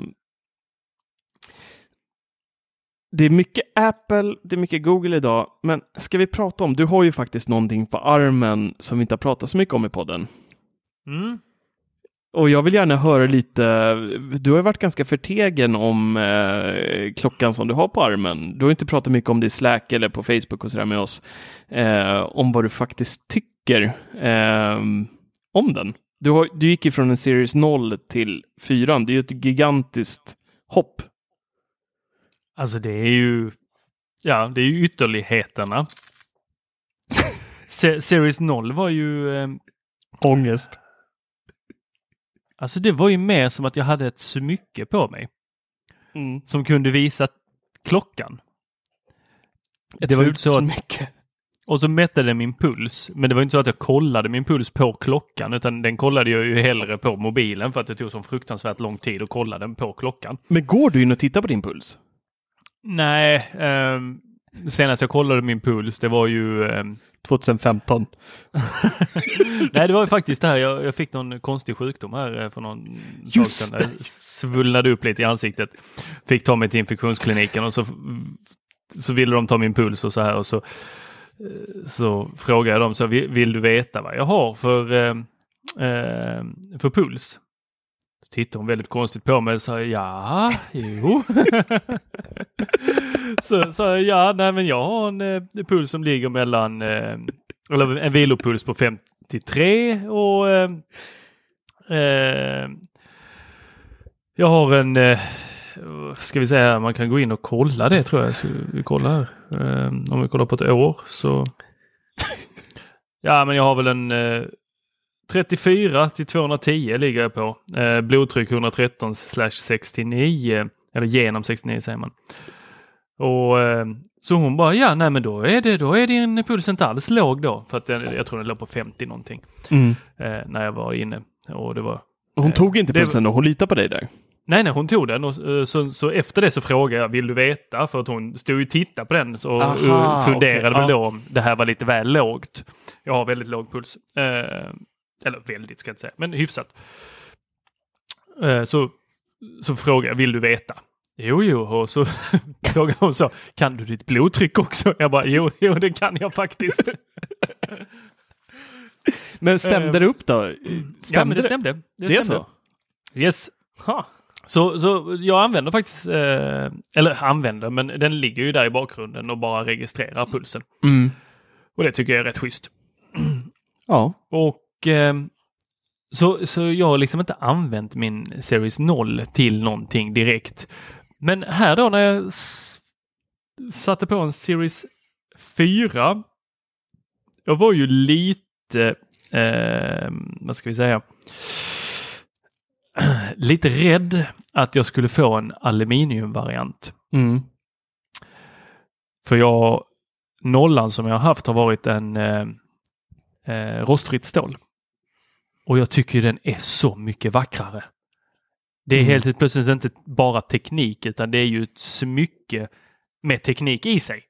det är mycket Apple, det är mycket Google idag, men ska vi prata om, du har ju faktiskt någonting på armen som vi inte har pratat så mycket om i podden. Mm. Och jag vill gärna höra lite, du har ju varit ganska förtegen om eh, klockan som du har på armen. Du har inte pratat mycket om det i Slack eller på Facebook och sådär med oss. Eh, om vad du faktiskt tycker eh, om den. Du, har, du gick ifrån en Series 0 till 4, det är ju ett gigantiskt hopp Alltså det är ju, ja det är ju ytterligheterna. Series 0 var ju... Eh, Ångest. Alltså det var ju mer som att jag hade ett smycke på mig. Mm. Som kunde visa klockan. Ett det var fult så smycke. Och så mätte den min puls. Men det var inte så att jag kollade min puls på klockan utan den kollade jag ju hellre på mobilen för att det tog så fruktansvärt lång tid att kolla den på klockan. Men går du in och tittar på din puls? Nej, eh, senast jag kollade min puls det var ju eh, 2015. [LAUGHS] Nej, det var ju faktiskt det här. Jag, jag, fick någon konstig sjukdom här eh, för någon Just tag sedan. Jag svullnade upp lite i ansiktet. Fick ta mig till infektionskliniken och så, så ville de ta min puls och så här och så, eh, så frågade jag dem så vill, vill du veta vad jag har för, eh för puls? Så tittade hon väldigt konstigt på mig och sa ja, jo. [LAUGHS] så sa jag ja, nej men jag har en eh, puls som ligger mellan, eh, eller en vilopuls på 53 och eh, eh, jag har en, eh, ska vi säga, man kan gå in och kolla det tror jag. Så vi kollar här. Eh, om vi kollar på ett år så. [LAUGHS] ja, men jag har väl en eh, 34 till 210 ligger jag på. Eh, blodtryck 113 slash 69. Eller genom 69 säger man. Och eh, så hon bara, ja nej men då är det, då är din puls inte alls låg då. För att den, jag tror den låg på 50 någonting. Mm. Eh, när jag var inne. Och det var... Hon tog inte pulsen då? Hon litar på dig där? Nej, nej, hon tog den och eh, så, så efter det så frågade jag, vill du veta? För att hon stod och tittade på den och Aha, funderade okay, väl då om det här var lite väl lågt. Jag har väldigt låg puls. Eh, eller väldigt ska jag inte säga, men hyfsat. Eh, så, så frågade jag, vill du veta? Jo, jo, och så [LAUGHS] frågade hon så, kan du ditt blodtryck också? Jag bara, jo, jo, det kan jag faktiskt. [LAUGHS] men stämde det upp då? Stämde ja, men det stämde. Det, det stämde. är så? Yes. Ha. Så, så jag använder faktiskt, eh, eller använder, men den ligger ju där i bakgrunden och bara registrerar pulsen. Mm. Och det tycker jag är rätt schysst. Ja. Och eh, så, så jag har liksom inte använt min Series 0 till någonting direkt. Men här då när jag satte på en Series 4. Jag var ju lite, eh, vad ska vi säga, [CLEARS THROAT] lite rädd att jag skulle få en aluminiumvariant. Mm. För jag, nollan som jag har haft har varit en eh, eh, rostfritt stål. Och jag tycker den är så mycket vackrare. Det är mm. helt plötsligt inte bara teknik utan det är ju ett smycke med teknik i sig.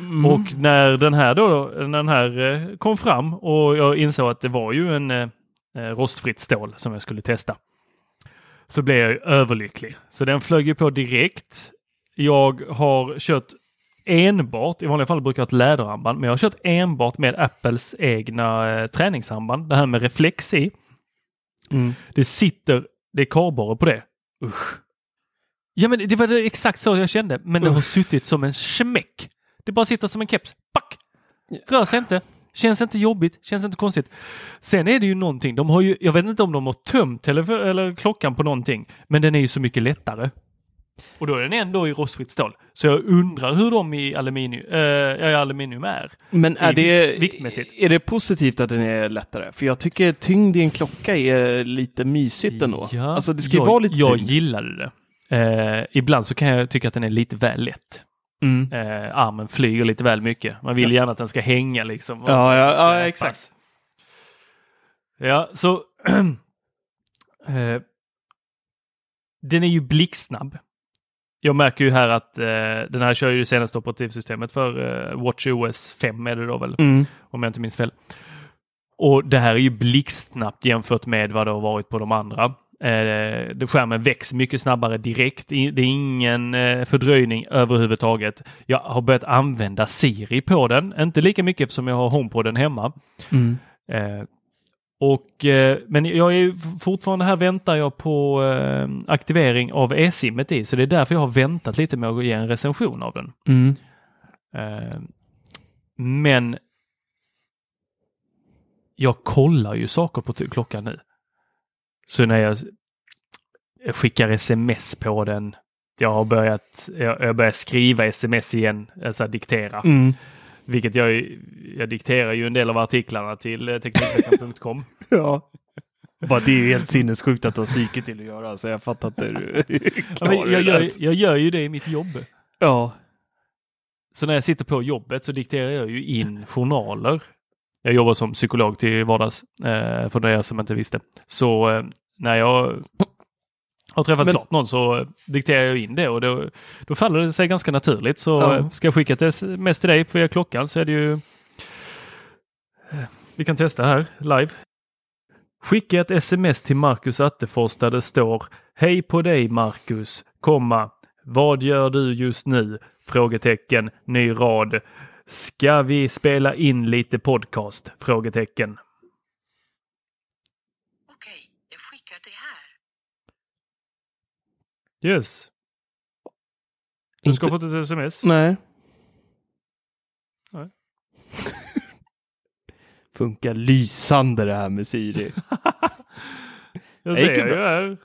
Mm. Och när den här då, när den här eh, kom fram och jag insåg att det var ju en eh, eh, rostfritt stål som jag skulle testa. Så blev jag överlycklig. Så den flög ju på direkt. Jag har kört enbart, i vanliga fall brukar jag ha ett läderarmband, men jag har kört enbart med Apples egna eh, träningsarmband. Det här med reflex i. Mm. Det sitter, det är kardborre på det. Usch. Ja men det var det exakt så jag kände, men det har suttit som en smäck. Det bara sitter som en keps. Pack! Rör sig inte. Känns inte jobbigt, känns inte konstigt. Sen är det ju någonting, de har ju, jag vet inte om de har tömt eller klockan på någonting, men den är ju så mycket lättare. Och då är den ändå i rostfritt stål. Så jag undrar hur de i aluminium, äh, i aluminium är. Men är det, vikt- viktmässigt. är det positivt att den är lättare? För jag tycker tyngd i en klocka är lite mysigt ändå. Ja, alltså det ska jag, vara lite Jag tyngd. gillade det. Eh, ibland så kan jag tycka att den är lite väl lätt. Mm. Eh, armen flyger lite väl mycket. Man vill gärna att den ska hänga liksom. Ja, ja, ja, exakt. Ja, så [CLEARS THROAT] eh, den är ju blixtsnabb. Jag märker ju här att eh, den här kör ju det senaste operativsystemet för eh, WatchOS 5 är det då väl, Mm. om jag inte minns fel. Och det här är ju blixtsnabbt jämfört med vad det har varit på de andra. Eh, det skärmen väcks mycket snabbare direkt. I- Det är ingen eh, fördröjning överhuvudtaget. Jag har börjat använda Siri på den. Inte lika mycket eftersom jag har HomePoden hemma. Mm. Eh, och, eh, men jag är ju fortfarande här väntar jag på eh, aktivering av e-simmet i så det är därför jag har väntat lite med att ge en recension av den. Mm. Eh, men jag kollar ju saker på klockan nu. Så när jag, jag skickar sms på den, jag har börjat, jag, jag börjar skriva sms igen, alltså diktera. Mm. Vilket jag, jag dikterar ju en del av artiklarna till eh, Teknikveckan.com. [LAUGHS] Ja. Bara det är ju helt sinnessjukt att du har psyket till att göra, så jag fattar inte hur Ja, jag, gör, jag gör ju det i mitt jobb. Ja. Så när jag sitter på jobbet så dikterar jag ju in journaler. Jag jobbar som psykolog till vardags, eh, för er som inte visste. Så eh, när jag har träffat Men- klart någon så dikterar jag in det och då, då faller det sig ganska naturligt. Så Ja. ska jag skicka ett sms till dig via klockan så är det ju... Vi kan testa här live. Skicka ett sms till Marcus Attefors där det står Hej på dig Marcus, komma. Vad gör du just nu? Frågetecken, ny rad. Ska vi spela in lite podcast? Frågetecken. Okej, jag skickar det här. Yes. Du ska ha Inte- fått ett sms. Nej. Nej. [LAUGHS] Funkar lysande det här med Siri. [LAUGHS] Jag ser ju här.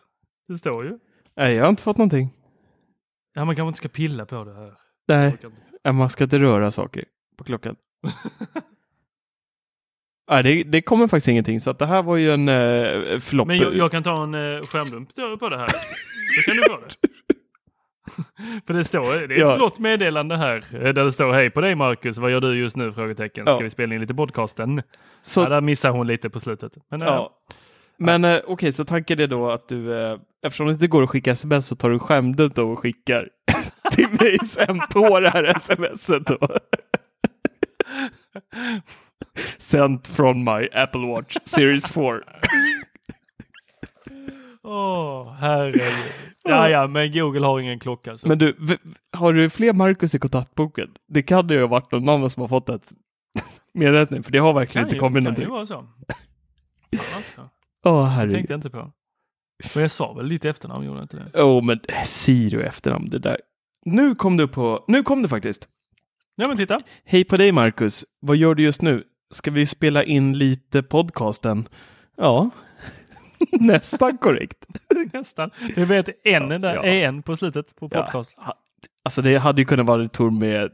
Det står ju. Nej, jag har inte fått någonting. Ja, man kanske inte ska pilla på det här. Nej, man ska inte röra saker på klockan. [LAUGHS] Nej, det, det kommer faktiskt ingenting, så att det här var ju en uh, flopp. Men jag, jag kan ta en uh, skärmdump på det här. Då kan du få det. [LAUGHS] För det står, det är ett Ja. blått meddelande här eh, där det står Hej på dig Marcus, vad gör du just nu? Frågetecken. Ska Ja. vi spela in lite podcasten? Så- Ja, där missar hon lite på slutet. Men, eh, Ja. Men eh, okej, så tanken är då att du, eh, eftersom det inte går att skicka sms så tar du då och skickar [LAUGHS] till mig sen på det här smset då. Sent from my Apple Watch Series 4. [LAUGHS] Åh, herregud. Ja, ja, men Google har ingen klocka. Så. Men du, har du fler Marcus i kontaktboken? Det kan ju ha varit någon annan som har fått ett [LAUGHS] meddelande, för det har verkligen inte ju, kommit kan ju någonting. vara så. [LAUGHS] Också. Åh, Det herregud. tänkte jag inte på. Men jag sa väl lite efternamn, gjorde jag inte det? Åh, oh, men Siri och efternamn, det där. Nu kom du på, nu kom det faktiskt. Ja, men titta. Hej på dig Marcus, vad gör du just nu? Ska vi spela in lite podcasten? Ja, [LAUGHS] nästan korrekt. [LAUGHS] Nästan. Du vet en där, Ja. en på slutet på Ja. podcast. Ha- Alltså det hade ju kunnat vara en tour med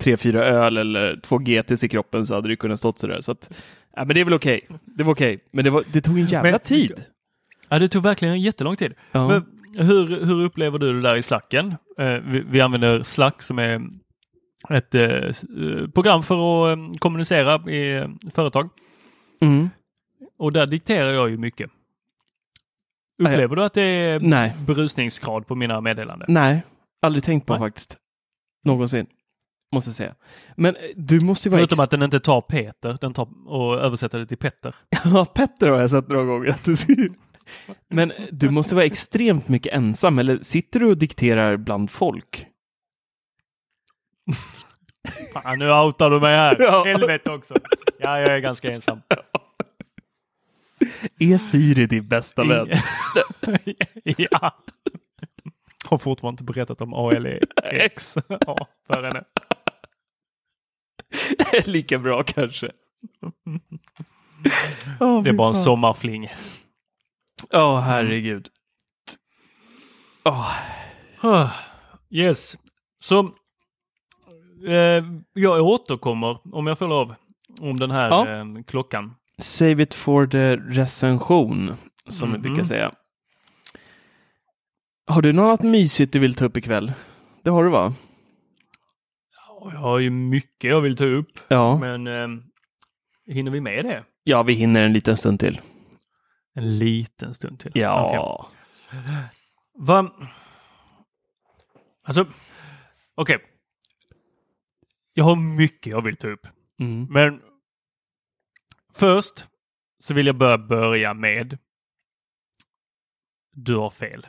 tre, fyra öl eller två GTs i kroppen så hade det kunnat stått sådär. Så att, ja, men det är väl okej. Det var okej. Men det, var, det tog en jävla Men- tid. Ja, det tog verkligen en jättelång tid. Ja. Men hur, hur upplever du det där i Slacken? Eh, vi, vi använder Slack som är ett eh, eh, program för att eh, kommunicera i företag. Mm. Och där dikterar jag ju mycket. Upplever du att det är Nej. berusningsgrad på mina meddelanden? Nej, aldrig tänkt på Nej. faktiskt. Någonsin. Måste jag säga. Men du måste ju vara... Förutom att den inte tar Peter, den tar och översätter det till Petter. [LAUGHS] Ja, Petter har jag sett några gånger. Men du måste vara extremt mycket ensam, eller sitter du och dikterar bland folk? [LAUGHS] Fan, nu outar du mig här. Ja. Helvete också. Ja, jag är ganska ensam. [LAUGHS] Är Siri din bästa vän? ja. [LAUGHS] Har fortfarande inte berättat om ALEX ja, för henne. Lika bra kanske. Åh, Det är bara en fan. sommarfling. Åh, herregud. Åh, Ah, Yes. Så eh, jag återkommer om jag får lov om den här Ja. eh, klockan. Save it for the recension, som vi Mhm. brukar säga. Har du något mysigt du vill ta upp ikväll? Det har du va? Jag har ju mycket jag vill ta upp, Ja. men eh, hinner vi med det? Ja, vi hinner en liten stund till. En liten stund till. Ja. Okej. Va? Alltså, okej. Jag har mycket jag vill ta upp. Mm. Men först så vill jag börja börja med Du har fel.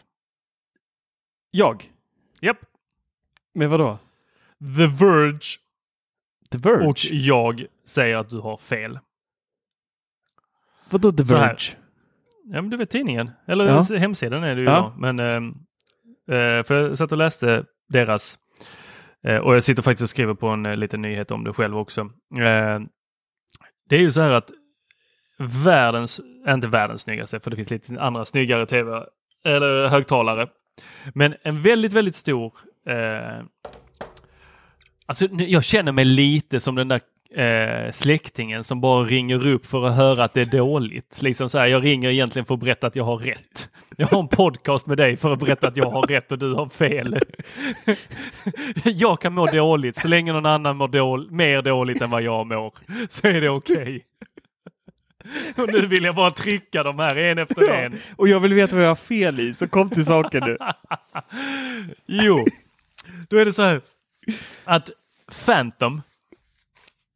Jag? Japp. Med vad då? The Verge The Verge? och jag säger att du har fel. Vadå The. Verge? Ja, men du vet tidningen. Eller Ja. hemsidan är det ju Ja. då. Men, eh, för jag satt och läste deras Eh, och jag sitter faktiskt och skriver på en eh, liten nyhet om det själv också. Eh, det är ju så här att världens, inte världens snyggaste, för det finns lite andra snyggare tv eller högtalare. Men en väldigt, väldigt stor eh, Alltså jag känner mig lite som den där eh, släktingen som bara ringer upp för att höra att det är dåligt. Liksom så här, jag ringer egentligen för att berätta att jag har rätt. Jag har en podcast med dig för att berätta att jag har rätt och du har fel. [LAUGHS] Jag kan må dåligt så länge någon annan mår dål- mer dåligt än vad jag mår så är det okej. Och nu vill jag bara trycka de här en efter en. Och jag vill veta vad jag har fel i, så kom till saken nu. [LAUGHS] Jo, då är det så här att Phantom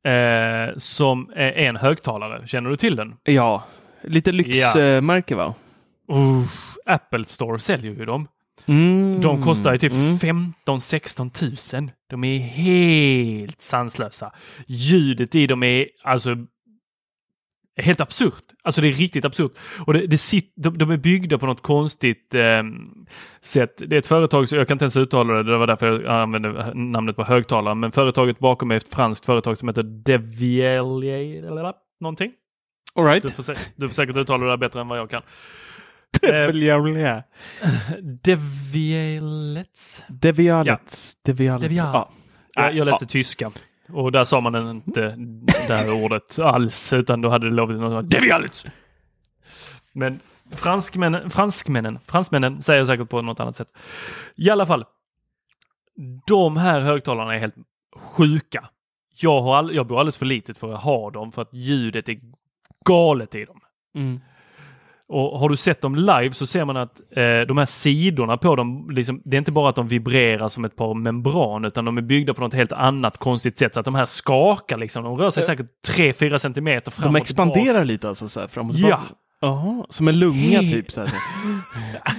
eh, som är en högtalare, känner du till den? Ja, lite Ja. lyxmärke va? Uh, Apple Store säljer ju dem. Mm. De kostar ju typ Mm. 15-16 tusen. De är helt sanslösa. Ljudet i dem är alltså helt absurt. Alltså det är riktigt absurt. Och det, det sit, de, de är byggda på något konstigt eh, sätt. Det är ett företag, så jag kan inte ens uttala det, det var därför jag använde namnet på högtalaren. Men företaget bakom är ett franskt företag som heter Devielier eller någonting. All Du right. får, sä- du får säkert uttala det där bättre än vad jag kan. [LAUGHS] Eh, Devialets. Devialets. Devialets. Devial. Ja. Jag, jag läste tyska och där sa man inte det här ordet alls utan då hade det lovat något Devialets. Men franskmännen, franskmännen, fransmännen säger säkert på något annat sätt. I alla fall. De här högtalarna är helt sjuka. Jag, har all, jag bor alldeles för litet för att ha dem för att ljudet är galet i dem. Mm. Och har du sett dem live så ser man att eh, de här sidorna på dem, liksom, det är inte bara att de vibrerar som ett par membran utan de är byggda på något helt annat konstigt sätt så att de här skakar liksom. De rör sig säkert 3-4 centimeter fram De expanderar lite alltså så här fram och Ja. Jaha, som en lunga Helt- typ så här.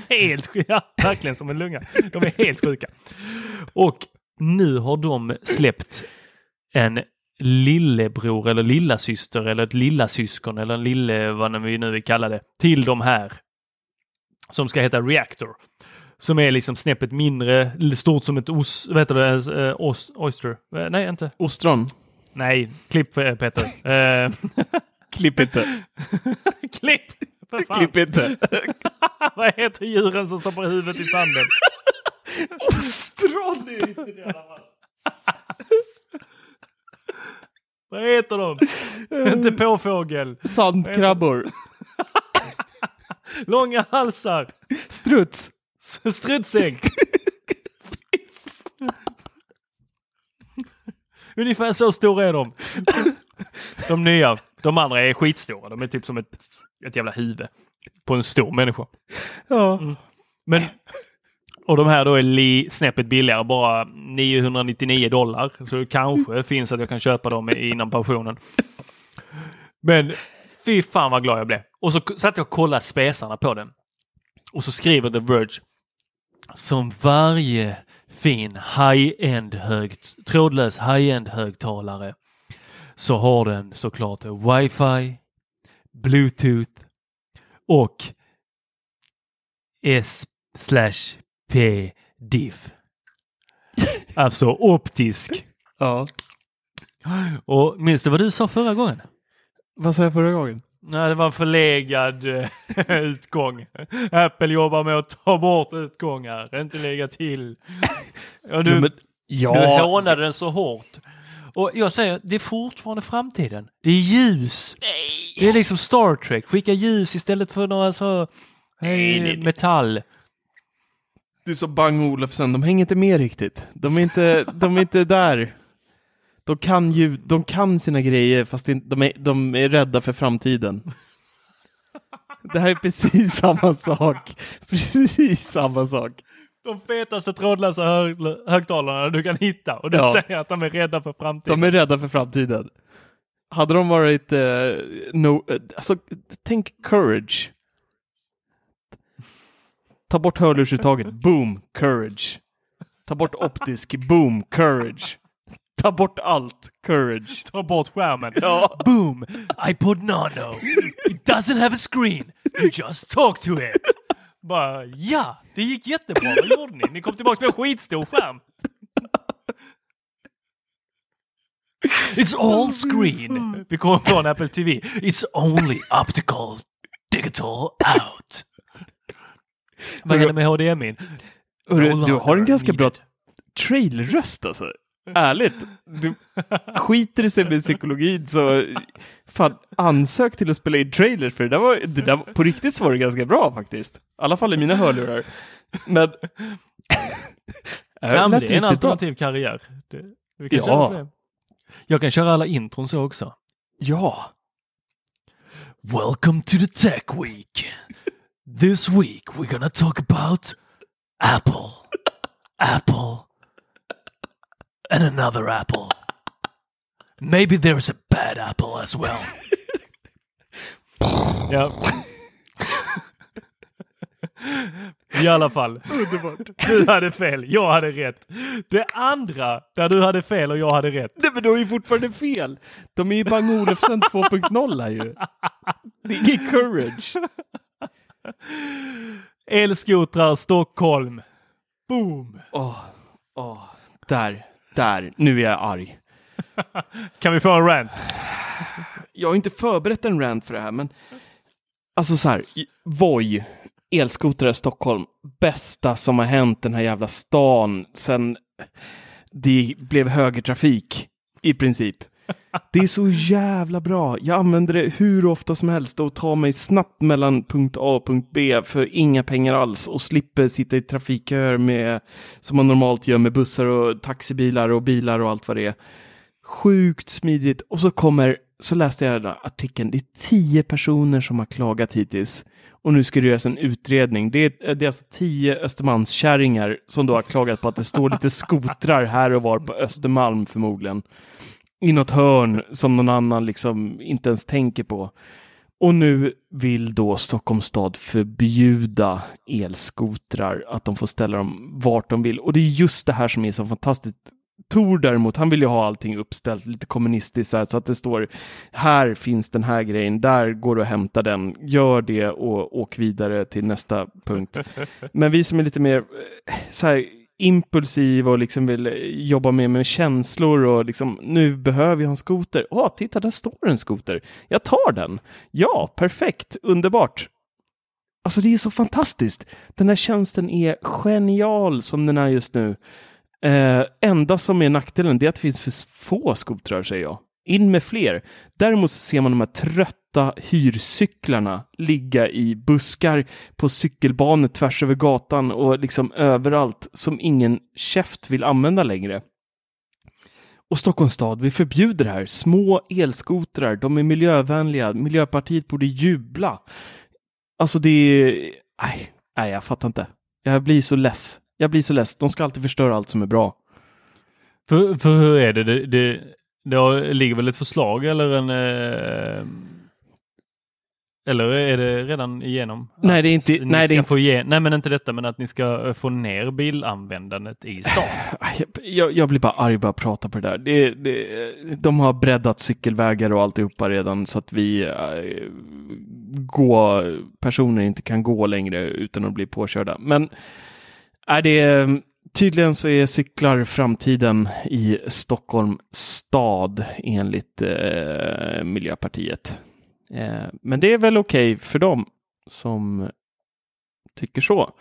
[LAUGHS] Helt ja, verkligen som en lunga. De är helt sjuka. Och nu har de släppt en lillebror eller lillasyster eller ett lillasyskon eller en lille, vad vi nu vill kalla det, till de här. Som ska heta Reactor. Som är liksom snäppet mindre, stort som ett os, vad heter det, eh, os, oyster? Eh, Nej, inte. Ostron? Nej, klipp eh, Peter. [LAUGHS] Klipp inte. [LAUGHS] klipp! Klipp inte. [LAUGHS] vad heter djuren som stoppar huvudet i sanden? Ostron! Vad heter de? [LAUGHS] Inte påfågel. Sandkrabbor. [LAUGHS] Långa halsar. Struts. Strutsägg. [LAUGHS] Ungefär så stora är de. De nya. De andra är skitstora. De är typ som ett, ett jävla huvud på en stor människa. Ja. Men, och de här då är li, snäppet billigare, bara 999 dollar. Så det kanske finns att jag kan köpa dem innan pensionen. [LAUGHS] Men fy fan vad glad jag blev. Och så satt jag och kollade spesarna på den. Och så skriver The Verge. Som varje fin high-end högt, trådlös high-end högtalare så har den såklart wifi, bluetooth och S slash diff. Alltså optisk. Ja. Och minns du vad du sa förra gången? Vad sa jag förra gången? Nej, det var en förlegad eh, [LAUGHS] utgång. Apple jobbar med att ta bort utgångar, inte lägga till. Och du, Jo, men- du ja, hånade den så hårt. Och jag säger, det är fortfarande framtiden. Det är ljus. Det är liksom Star Trek, skicka ljus istället för några så eh, metall. Det är så Bang Olufsen, de hänger inte med riktigt. De är inte, de är inte där. De kan ju, de kan sina grejer fast de är, de är rädda för framtiden. Det här är precis [LAUGHS] samma sak. Precis samma sak. De fetaste trådlösa hög högtalarna du kan hitta och du Ja. säger att de är rädda för framtiden. De är rädda för framtiden. Hade de varit, eh, no, eh, alltså tänk courage. Ta bort hörlursuttaget, [LAUGHS] boom, courage. Ta bort optisk, boom, courage. Ta bort allt, courage. Ta bort skärmen. Ja. Boom! iPod Nano. It doesn't have a screen. You just talk to it. Bara, ja, det gick jättebra. Vad gjorde ni? Ni kom tillbaka med en skitstor skärm. It's all screen. Vi kommer från Apple TV. It's only optical digital out. Vad händer med HDMI? Hörru, du har en ganska bra needed. trailerröst alltså. Ärligt. Du skiter i sig med psykologin så fan ansök till att spela in trailers för det där var, det där, på riktigt så var det ganska bra faktiskt. I alla fall i mina hörlurar. Men... Ja, men lät det är en riktigt bra. alternativ karriär. Det, vi kan Ja. köra det. Jag kan köra alla intron så också. Ja. Welcome to the Tech Week. This week we're gonna talk about Apple, Apple, and another apple. Maybe there's a bad apple as well. ja. I alla fall. Underbart. Du hade fel, jag hade rätt. Det andra där du hade fel och jag hade rätt. Nej men du har ju fortfarande fel. De är ju Bang Olufsen 2.0 här ju. Det är ingen courage. Elskotrar Stockholm. Boom! Åh, åh, där, där, nu är jag arg. [LAUGHS] Kan vi få en rant? Jag har inte förberett en rant för det här, men alltså så här, Voi, elskotrar i Stockholm, bästa som har hänt den här jävla stan sen det blev högertrafik i princip. Det är så jävla bra. Jag använder det hur ofta som helst och tar mig snabbt mellan punkt A och punkt B för inga pengar alls och slipper sitta i trafikköer med som man normalt gör med bussar och taxibilar och bilar och allt vad det är. Sjukt smidigt. Och så kommer, så läste jag den här artikeln, det är tio personer som har klagat hittills. Och nu ska det göras en utredning. Det är, det är alltså tio Östermalmskärringar som då har klagat på att det står lite skotrar här och var på Östermalm förmodligen. I något hörn som någon annan liksom inte ens tänker på. Och nu vill då Stockholms stad förbjuda elskotrar, att de får ställa dem vart de vill. Och det är just det här som är så fantastiskt. Tor däremot, han vill ju ha allting uppställt lite kommunistiskt så, här, så att det står här finns den här grejen, där går du att hämta den, gör det och åk vidare till nästa punkt. [LAUGHS] Men vi som är lite mer eh, så här impulsiv och liksom vill eh, jobba mer med känslor och liksom nu behöver jag en skoter. Åh, titta där står en skoter. Jag tar den. Ja, perfekt, underbart. Alltså det är så fantastiskt. Den här tjänsten är genial som den är just nu. Eh, enda som är nackdelen det är att det finns för få skotrar säger jag. In med fler. Däremot ser man de här trötta hyrcyklarna ligga i buskar på cykelbanor tvärs över gatan och liksom överallt som ingen käft vill använda längre. Och Stockholms stad, vi förbjuder det här. Små elskotrar, de är miljövänliga. Miljöpartiet borde jubla. Alltså det är... Nej, nej, jag fattar inte. Jag blir så less. Jag blir så less. De ska alltid förstöra allt som är bra. För, för hur är det? Det, det, det ligger väl ett förslag eller en... Eh, eller är det redan igenom? Nej, det är inte- nej, det är inte- ge, nej, men inte detta, men att ni ska eh, få ner bilanvändandet i stan. [SIGHS] Jag, jag blir bara arg bara att prata på det där. Det, det, de har breddat cykelvägar och alltihopa redan så att vi äh, gå, personer inte kan gå längre utan att bli påkörda. Men är det tydligen så är cyklar framtiden i Stockholm stad enligt eh, Miljöpartiet. Eh, men det är väl okej okay för dem som tycker så.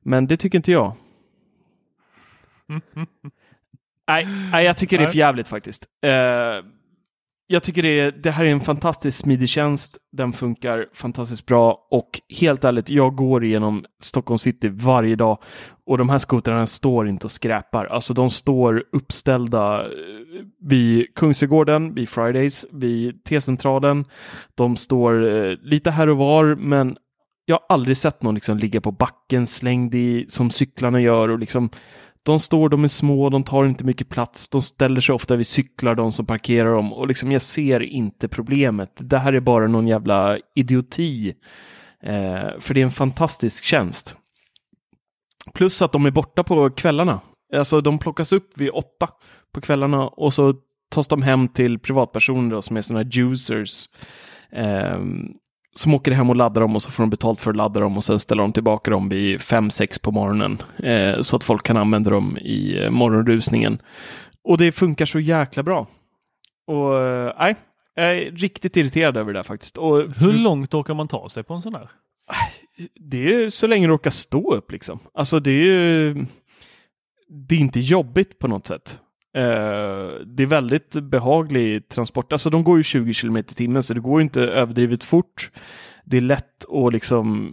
Men det tycker inte jag. [LAUGHS] nej, nej, jag tycker det är för jävligt faktiskt. Eh, jag tycker det, är, det här är en fantastiskt smidig tjänst. Den funkar fantastiskt bra och helt ärligt, jag går igenom Stockholm city varje dag och de här skotrarna står inte och skräpar. Alltså de står uppställda eh, vid Kungsträdgården, vid Fridays, vid T-centralen. De står eh, lite här och var, men jag har aldrig sett någon liksom ligga på backen slängd i som cyklarna gör och liksom de står, de är små, de tar inte mycket plats, de ställer sig ofta vid cyklar, de som parkerar dem och liksom jag ser inte problemet. Det här är bara någon jävla idioti. Eh, för det är en fantastisk tjänst. Plus att de är borta på kvällarna. Alltså de plockas upp vid åtta på kvällarna och så tas de hem till privatpersoner då, som är sådana juicers. Eh, som åker hem och laddar dem och så får de betalt för att ladda dem och sen ställer de tillbaka dem vid 5-6 på morgonen eh, så att folk kan använda dem i eh, morgonrusningen. Och det funkar så jäkla bra. Och eh, nej, jag är riktigt irriterad över det där faktiskt. Och, Hur långt orkar man ta sig på en sån här? Det är så länge du orkar stå upp liksom. Alltså det är ju... Det är inte jobbigt på något sätt. Eh, det är väldigt behaglig transport. Alltså de går ju 20 km i timmen så det går inte överdrivet fort. Det är lätt att liksom,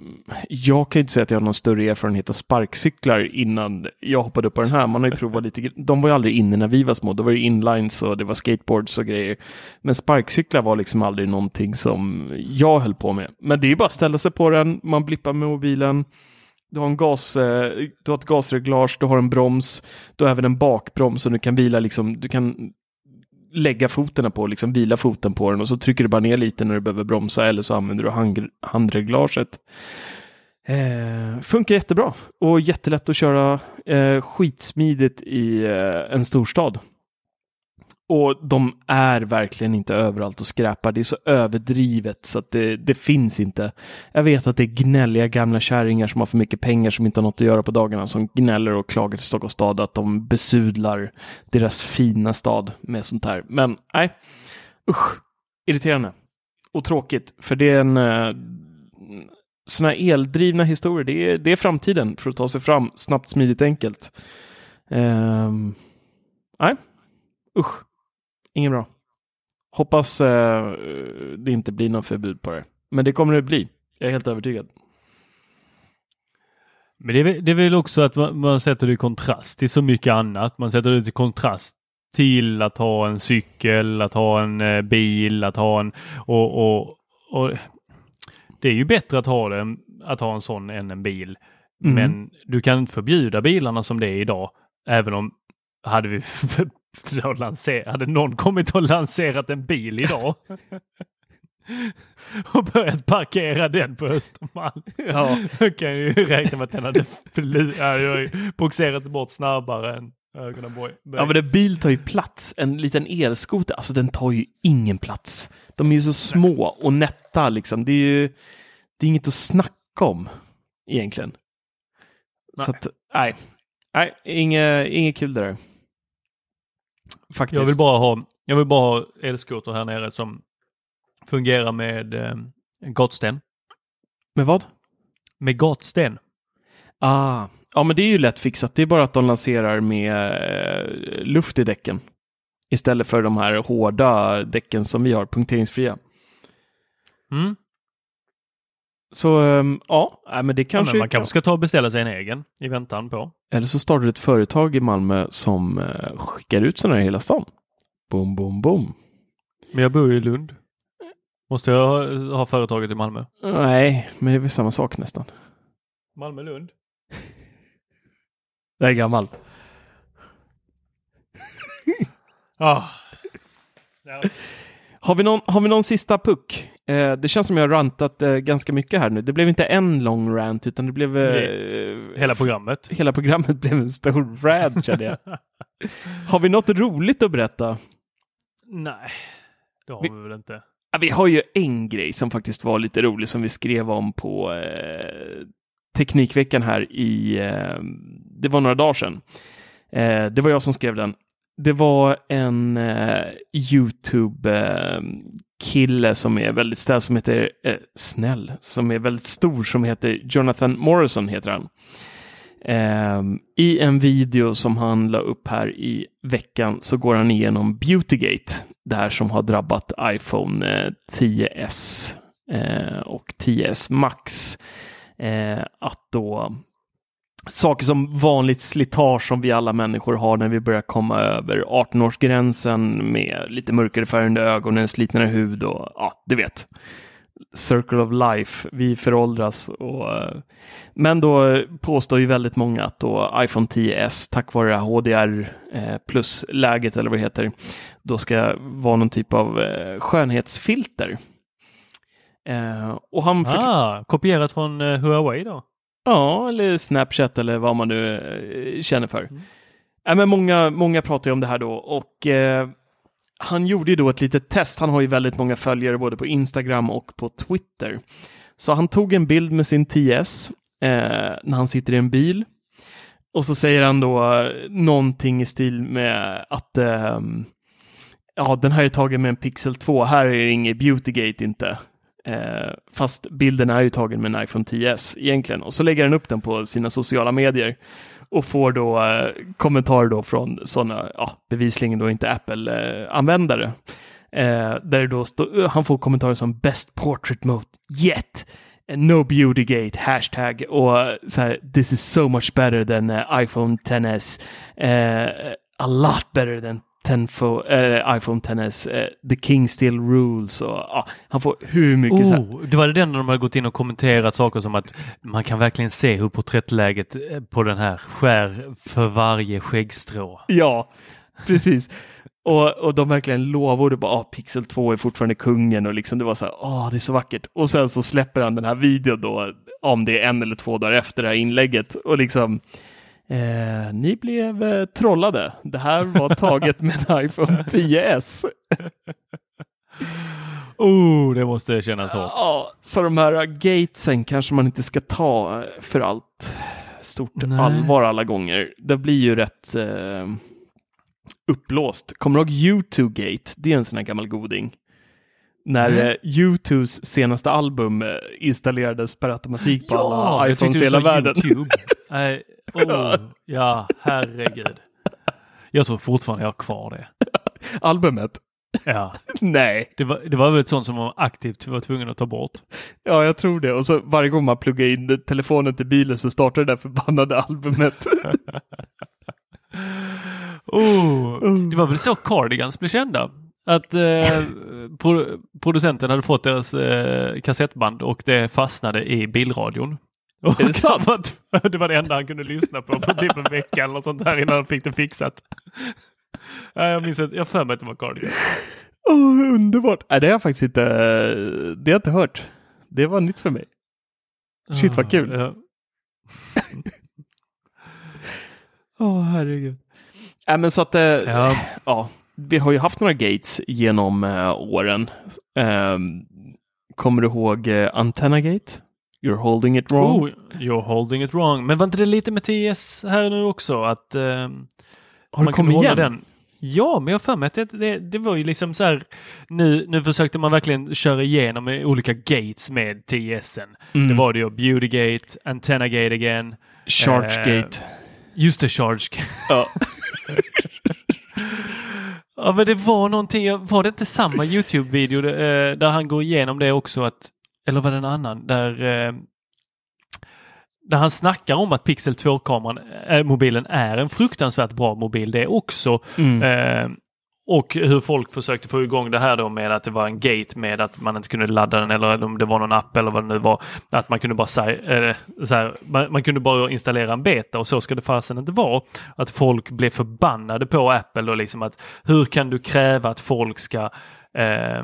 jag kan inte säga att jag har någon större erfarenhet av sparkcyklar innan jag hoppade upp på den här. Man har ju provat lite, de var ju aldrig inne när vi var små. Då var det inlines och det var skateboards och grejer. Men sparkcyklar var liksom aldrig någonting som jag höll på med. Men det är bara att ställa sig på den, man blippar med mobilen. Du har, en gas, eh, du har ett gasreglage, du har en broms, du har även en bakbroms som du kan vila liksom, du kan lägga foten på, liksom vila foten på den och så trycker du bara ner lite när du behöver bromsa eller så använder du hand, handreglaget. Eh, funkar jättebra och jättelätt att köra eh, skitsmidigt i eh, en storstad. Och de är verkligen inte överallt och skräpar. Det är så överdrivet så att det, det, finns inte. Jag vet att det är gnälliga gamla kärringar som har för mycket pengar som inte har något att göra på dagarna som gnäller och klagar till Stockholms stad att de besudlar deras fina stad med sånt här. Men nej, usch, irriterande. Och tråkigt, för det är en eh, uh, sådana här eldrivna historier. Det är, det är framtiden för att ta sig fram snabbt, smidigt, enkelt. Uh, nej, usch. Inget bra. Hoppas eh, det inte blir något förbud på det. Men det kommer det bli. Jag är helt övertygad. Men det är, det är väl också att man, man, sätter det i kontrast till så mycket annat. Man sätter det i kontrast till att ha en cykel, att ha en eh, bil, att ha en... Och, och, och, det är ju bättre att ha, det, att ha en sån än en bil. Mm. Men du kan inte förbjuda bilarna som det är idag. Även om hade vi [LAUGHS] [LAUGHS] hade någon kommit och lanserat en bil idag [LAUGHS] och börjat parkera den på Östermalm. Ja. [LAUGHS] Då kan jag ju räkna med att den hade boxerat bort snabbare än Ögonaborg. Ja men en bil tar ju plats. En liten elskoter, alltså den tar ju ingen plats. De är ju så små och nätta liksom. Det är ju det är inget att snacka om egentligen. Nej. Så att, nej. Nej, inget, inget kul det där. Faktiskt. Jag vill bara ha, jag vill bara ha elskoter här nere som fungerar med eh, gatsten. Med vad? Med gatsten. Ah, ja men det är ju lätt fixat. Det är bara att de lanserar med eh, luft i däcken. Istället för de här hårda däcken som vi har, punkteringsfria. Mm. Så um, ja, men det kanske... Ja, man kanske ska ta och beställa sig en egen i väntan på. Eller så startar du ett företag i Malmö som uh, skickar ut sådana här i hela stan. Boom, boom, boom. Men jag bor ju i Lund. Måste jag ha, ha företaget i Malmö? Nej, men det är väl samma sak nästan. Malmö-Lund? det är gammal. ah. Ja. Har vi någon, har vi någon sista puck? Eh, det känns som jag har rantat eh, ganska mycket här nu. Det blev inte en lång rant utan det blev... Eh, hela programmet. Hela programmet blev en stor rant kände jag. [LAUGHS] har vi något roligt att berätta? Nej, det har vi, vi väl inte. Vi har ju en grej som faktiskt var lite rolig som vi skrev om på eh, Teknikveckan här i eh, det var några dagar sedan. Eh, det var jag som skrev den. Det var en eh, kille som är väldigt snäll, som heter eh, snäll, som är väldigt stor, som heter Jonathan Morrison heter han. Eh, I en video som han la upp här i veckan så går han igenom Beautygate, det här som har drabbat iPhone eh, 10s eh, och 10s Max. Eh, att då saker som vanligt slitage som vi alla människor har när vi börjar komma över 18-årsgränsen med lite mörkare färgande ögon, en slitnare hud och ja, du vet. Circle of Life, vi föråldras. Och, eh, men då påstår ju väldigt många att då iPhone 10s tack vare HDR eh, plus-läget eller vad det heter, då ska vara någon typ av eh, skönhetsfilter. och han ah, kopierat från Huawei då? Ja, eller Snapchat eller vad man nu känner för. Mm. Ja, men många, många pratar ju om det här då och eh, han gjorde ju då ett litet test. Han har ju väldigt många följare både på Instagram och på Twitter. Så han tog en bild med sin 10S eh, när han sitter i en bil. Och så säger han då eh, någonting i stil med att eh, ja, den här är tagen med en Pixel 2. Här är det inget Beautygate inte. Eh, fast bilden är ju tagen med en iPhone 10s egentligen. Och så lägger han upp den på sina sociala medier och får då eh, kommentarer då från sådana, ja, bevisligen då inte Apple-användare. Eh, där då stå, eh, han får kommentarer som Best Portrait Mode Yet, No Beauty Gate”, hashtag och så här, This is so much better than uh, iPhone 10s, uh, eh, a lot better than äh, iPhone XS, äh, The King Still Rules och ja, han får hur mycket oh, så här. Det var det den när de hade gått in och kommenterat saker som att man kan verkligen se hur porträttläget eh, på den här skär för varje skäggstrå. Ja, precis. Och, och de verkligen lovade bara, ah, Pixel 2 är fortfarande kungen och liksom det var så här, ah, det är så vackert. Och sen så släpper han den här videon då, om det är en eller två dagar efter det här inlägget och liksom Eh, ni blev eh, trollade. Det här var taget med en iPhone 10s. [LAUGHS] oh, det måste kännas hårt. Ja, så de här gatesen kanske man inte ska ta för allt stort Nej. allvar alla gånger. Det blir ju rätt eh, uppblåst. Kommer du ihåg U2-gate? Det är en sån här gammal goding. När mm. U2s senaste album eh, installerades per automatik på ja, alla iPhones i hela världen. [LAUGHS] Oh, ja, herregud. Jag tror fortfarande jag har kvar det. Albumet? Ja. [LAUGHS] Nej. Det var, det var väl ett sånt som man aktivt var tvungen att ta bort. Ja, jag tror det. Och så varje gång man pluggar in telefonen till bilen så startar det där förbannade albumet. [LAUGHS] oh, det var väl så Cardigans blev kända? Att eh, producenten hade fått deras eh, kassettband och det fastnade i bilradion. Och är det sant? [LAUGHS] det var det enda han kunde lyssna på på typ en vecka eller sånt här innan han fick det fixat. jag minns att jag för mig att det var Cardigan. Oh, underbart! Nej, det har jag faktiskt inte, det har jag inte hört. Det var nytt för mig. Shit vad kul! [LAUGHS] Åh ja. oh, herregud. Äh, men så att, äh, ja. ja. vi har ju haft några gates genom äh, åren. Ähm, kommer du ihåg äh, Antenna Gate? You're holding it wrong. Oh, you're holding it wrong. Men var inte det lite med TS här nu också? Att, uh, Har du kommit igen? Den? Ja, men jag har för mig att det, det, det, var ju liksom så här. Nu, nu försökte man verkligen köra igenom olika gates med TSen. Mm. Det var det ju Beautygate, Antenna Gate again. Chargegate. Uh, just det, Chargegate. Ja. [LAUGHS] ja, men det var någonting. Var det inte samma Youtube-video där, där han går igenom det också? att eller var det en annan, där, eh, där han snackar om att Pixel 2-kameran, äh, mobilen är en fruktansvärt bra mobil det också. Mm. Eh, och hur folk försökte få igång det här då med att det var en gate med att man inte kunde ladda den eller om det var någon app eller vad det nu var. Att man kunde bara, äh, så här, man, man, kunde bara installera en beta och så ska det fasen inte vara. Att folk blev förbannade på Apple och liksom att hur kan du kräva att folk ska eh,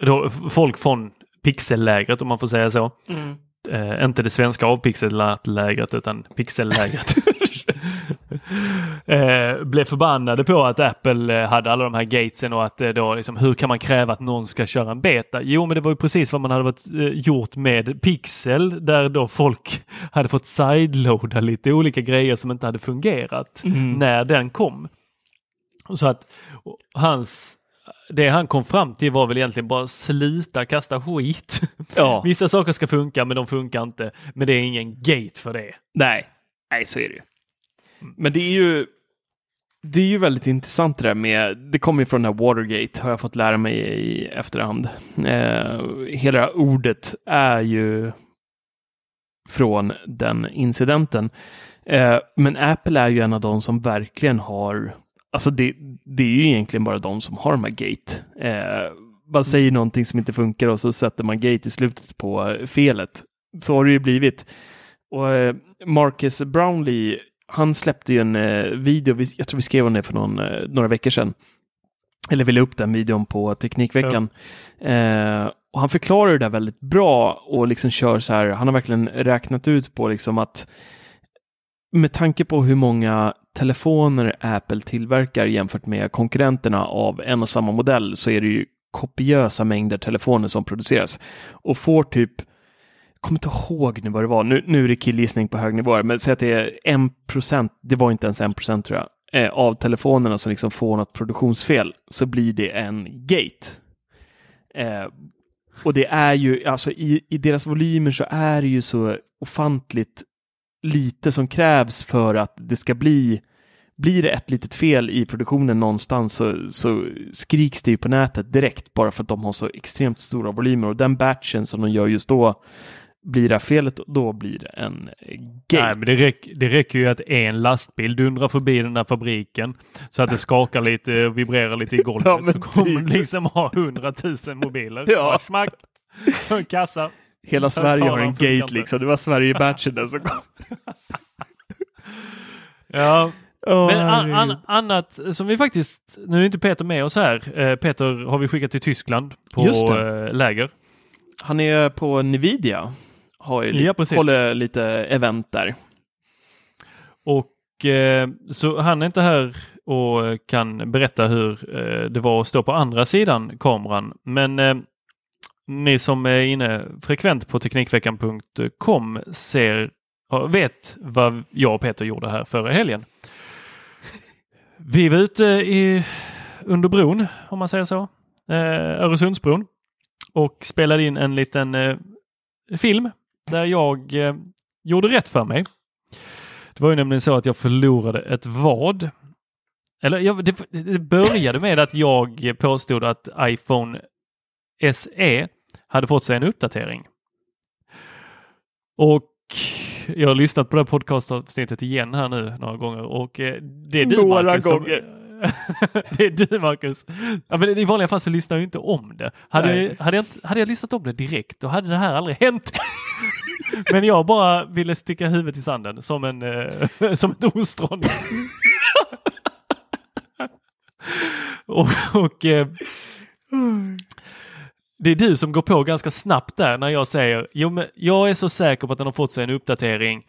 då, folk från pixellägret om man får säga så. Mm. Eh, inte det svenska avpixellägret utan pixellägret. [LAUGHS] eh, blev förbannade på att Apple eh, hade alla de här gatesen och att eh, då liksom, hur kan man kräva att någon ska köra en beta? Jo, men det var ju precis vad man hade varit, eh, gjort med Pixel där då folk hade fått sideloada lite olika grejer som inte hade fungerat Mm. när den kom. Så att hans det han kom fram till var väl egentligen bara sluta kasta skit. [LAUGHS] Ja. Vissa saker ska funka men de funkar inte. Men det är ingen gate för det. Nej, nej så är det ju. Men det är ju det är ju väldigt intressant det där med, det kommer ju från den här Watergate har jag fått lära mig i efterhand. Eh, hela det här ordet är ju från den incidenten. Eh, men Apple är ju en av de som verkligen har, alltså det, det är ju egentligen bara de som har de här gate. Eh, man säger någonting som inte funkar och så sätter man gate i slutet på felet. Så har det ju blivit. Och eh, Marcus Brownlee, han släppte ju en eh, video, vi- jag tror vi skrev om det för någon, eh, några veckor sedan. Eller ville upp den videon på Teknikveckan. Eh, och han förklarar det där väldigt bra och liksom kör så här, han har verkligen räknat ut på liksom att med tanke på hur många telefoner Apple tillverkar jämfört med konkurrenterna av en och samma modell så är det ju kopiösa mängder telefoner som produceras. Och får typ jag kommer inte ihåg nu vad det var, nu, nu är det killgissning på hög nivå, men säg att det är en procent, det var inte ens en procent tror jag, eh, av telefonerna som liksom får något produktionsfel, så blir det en gate. Eh, och det är ju, alltså i, i deras volymer så är det ju så ofantligt lite som krävs för att det ska bli blir det ett litet fel i produktionen någonstans så, så skriks det ju på nätet direkt bara för att de har så extremt stora volymer och den batchen som de gör just då blir det felet då blir det en gate. Nej, men det, räck, det räcker ju att en lastbil dundrar förbi den där fabriken så att det skakar lite och vibrerar lite i golvet. [LAUGHS] Ja, så kommer typ. det liksom ha hundratusen mobiler. Ja. Smack! Kassa. Hela Sverige har en gate liksom. Det var Sverige-batchen där som kom. [LAUGHS] Ja. Åh, Men an, an, annat som vi faktiskt, nu är inte Peter med oss här. Eh, Peter har vi skickat till Tyskland på Just det. eh, läger. Han är på Nvidia. Har ju li- Ja, precis. håller lite event där. Och eh, så han är inte här och kan berätta hur eh, det var att stå på andra sidan kameran. Men eh, ni som är inne frekvent på Teknikveckan.com ser, vet vad jag och Peter gjorde här förra helgen. Vi var ute i, under bron, om man säger så, eh, Öresundsbron och spelade in en liten eh, film där jag eh, gjorde rätt för mig. Det var ju nämligen så att jag förlorade ett vad. Eller jag, det, det började med att jag påstod att iPhone SE hade fått sig en uppdatering. Och jag har lyssnat på det här podcastavsnittet igen här nu några gånger och eh, det är du Några Marcus, som- gånger. [LAUGHS] det är du Marcus. Ja, men I vanliga fall så lyssnar jag inte om det. Hade, Nej. hade, jag, hade jag lyssnat om det direkt då hade det här aldrig hänt. [LAUGHS] Men jag bara ville sticka huvudet i sanden som, en, eh, [LAUGHS] som ett ostron. och och eh, det är du som går på ganska snabbt där när jag säger jo men jag är så säker på att den har fått sig en uppdatering.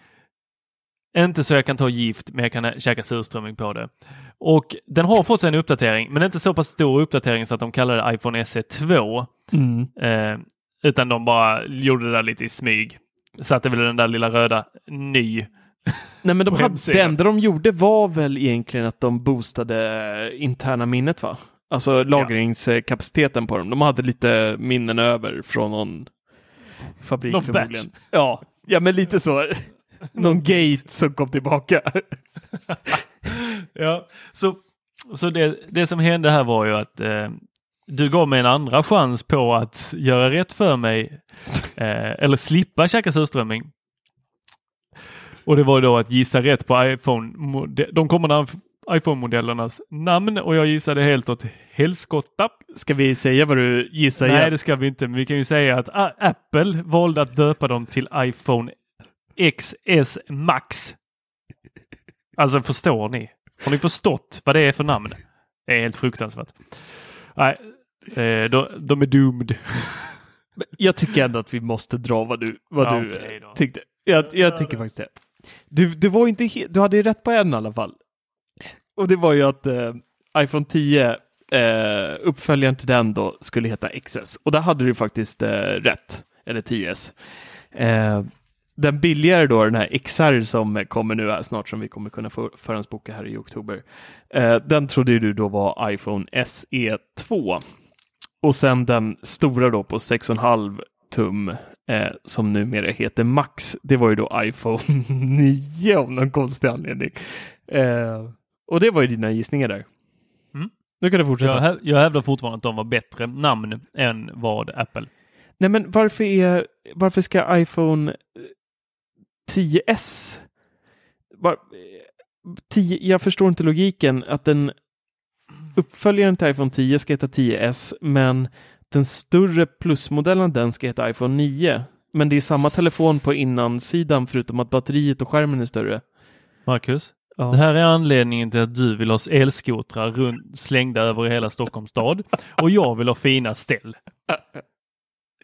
Inte så jag kan ta gift men jag kan käka surströmming på det. Och den har fått sig en uppdatering men inte så pass stor uppdatering så att de kallar det iPhone SE 2. Mm. Eh, utan de bara gjorde det där lite i smyg. Satte väl den där lilla röda ny. [LAUGHS] Nej, men de hade, det enda de gjorde var väl egentligen att de boostade interna minnet va? Alltså lagringskapaciteten på dem. De hade lite minnen över från någon fabrik Någon förmodligen. batch. Ja, ja, men lite så. någon gate som kom tillbaka. [LAUGHS] Ja, så, så det, det som hände här var ju att eh, du gav mig en andra chans på att göra rätt för mig eh, eller slippa käka surströmming. Och det var då att gissa rätt på iPhone, de kommande iPhone-modellernas namn och jag gissade helt åt helskotta. Ska vi säga vad du gissar Nej, igen? det ska vi inte, men vi kan ju säga att ah, Apple valde att döpa dem till iPhone XS Max. Alltså förstår ni? Har ni förstått vad det är för namn? Det är helt fruktansvärt. Nej, eh, de, de är doomed. Jag tycker ändå att vi måste dra vad du, vad Ja, du okej eh, tyckte. Jag, jag tycker faktiskt det. Du, du var inte du hade ju rätt på en i alla fall. Och det var ju att eh, iPhone 10, eh, uppföljaren till den då, skulle heta XS. Och där hade du faktiskt eh, rätt, eller 10S. Eh, den billigare då, den här XR som kommer nu här snart, som vi kommer kunna få förhandsboka här i oktober. Eh, den trodde ju du då var iPhone SE 2. Och sen den stora då på 6,5 tum eh, som numera heter Max. Det var ju då iPhone [LAUGHS] 9 av någon konstig anledning. Eh, och det var ju dina gissningar där. Mm. Nu kan du fortsätta. Jag, häv- jag hävdar fortfarande att de var bättre namn än vad Apple. Nej, men varför, är, varför ska iPhone eh, 10S... Var, 10, jag förstår inte logiken att den uppföljaren till iPhone 10 ska heta 10S, men den större plusmodellen den ska heta iPhone 9. Men det är samma telefon på innansidan förutom att batteriet och skärmen är större. Marcus, Ja. det här är anledningen till att du vill ha elskotrar runt, slängda över hela Stockholms stad och jag vill ha fina ställ.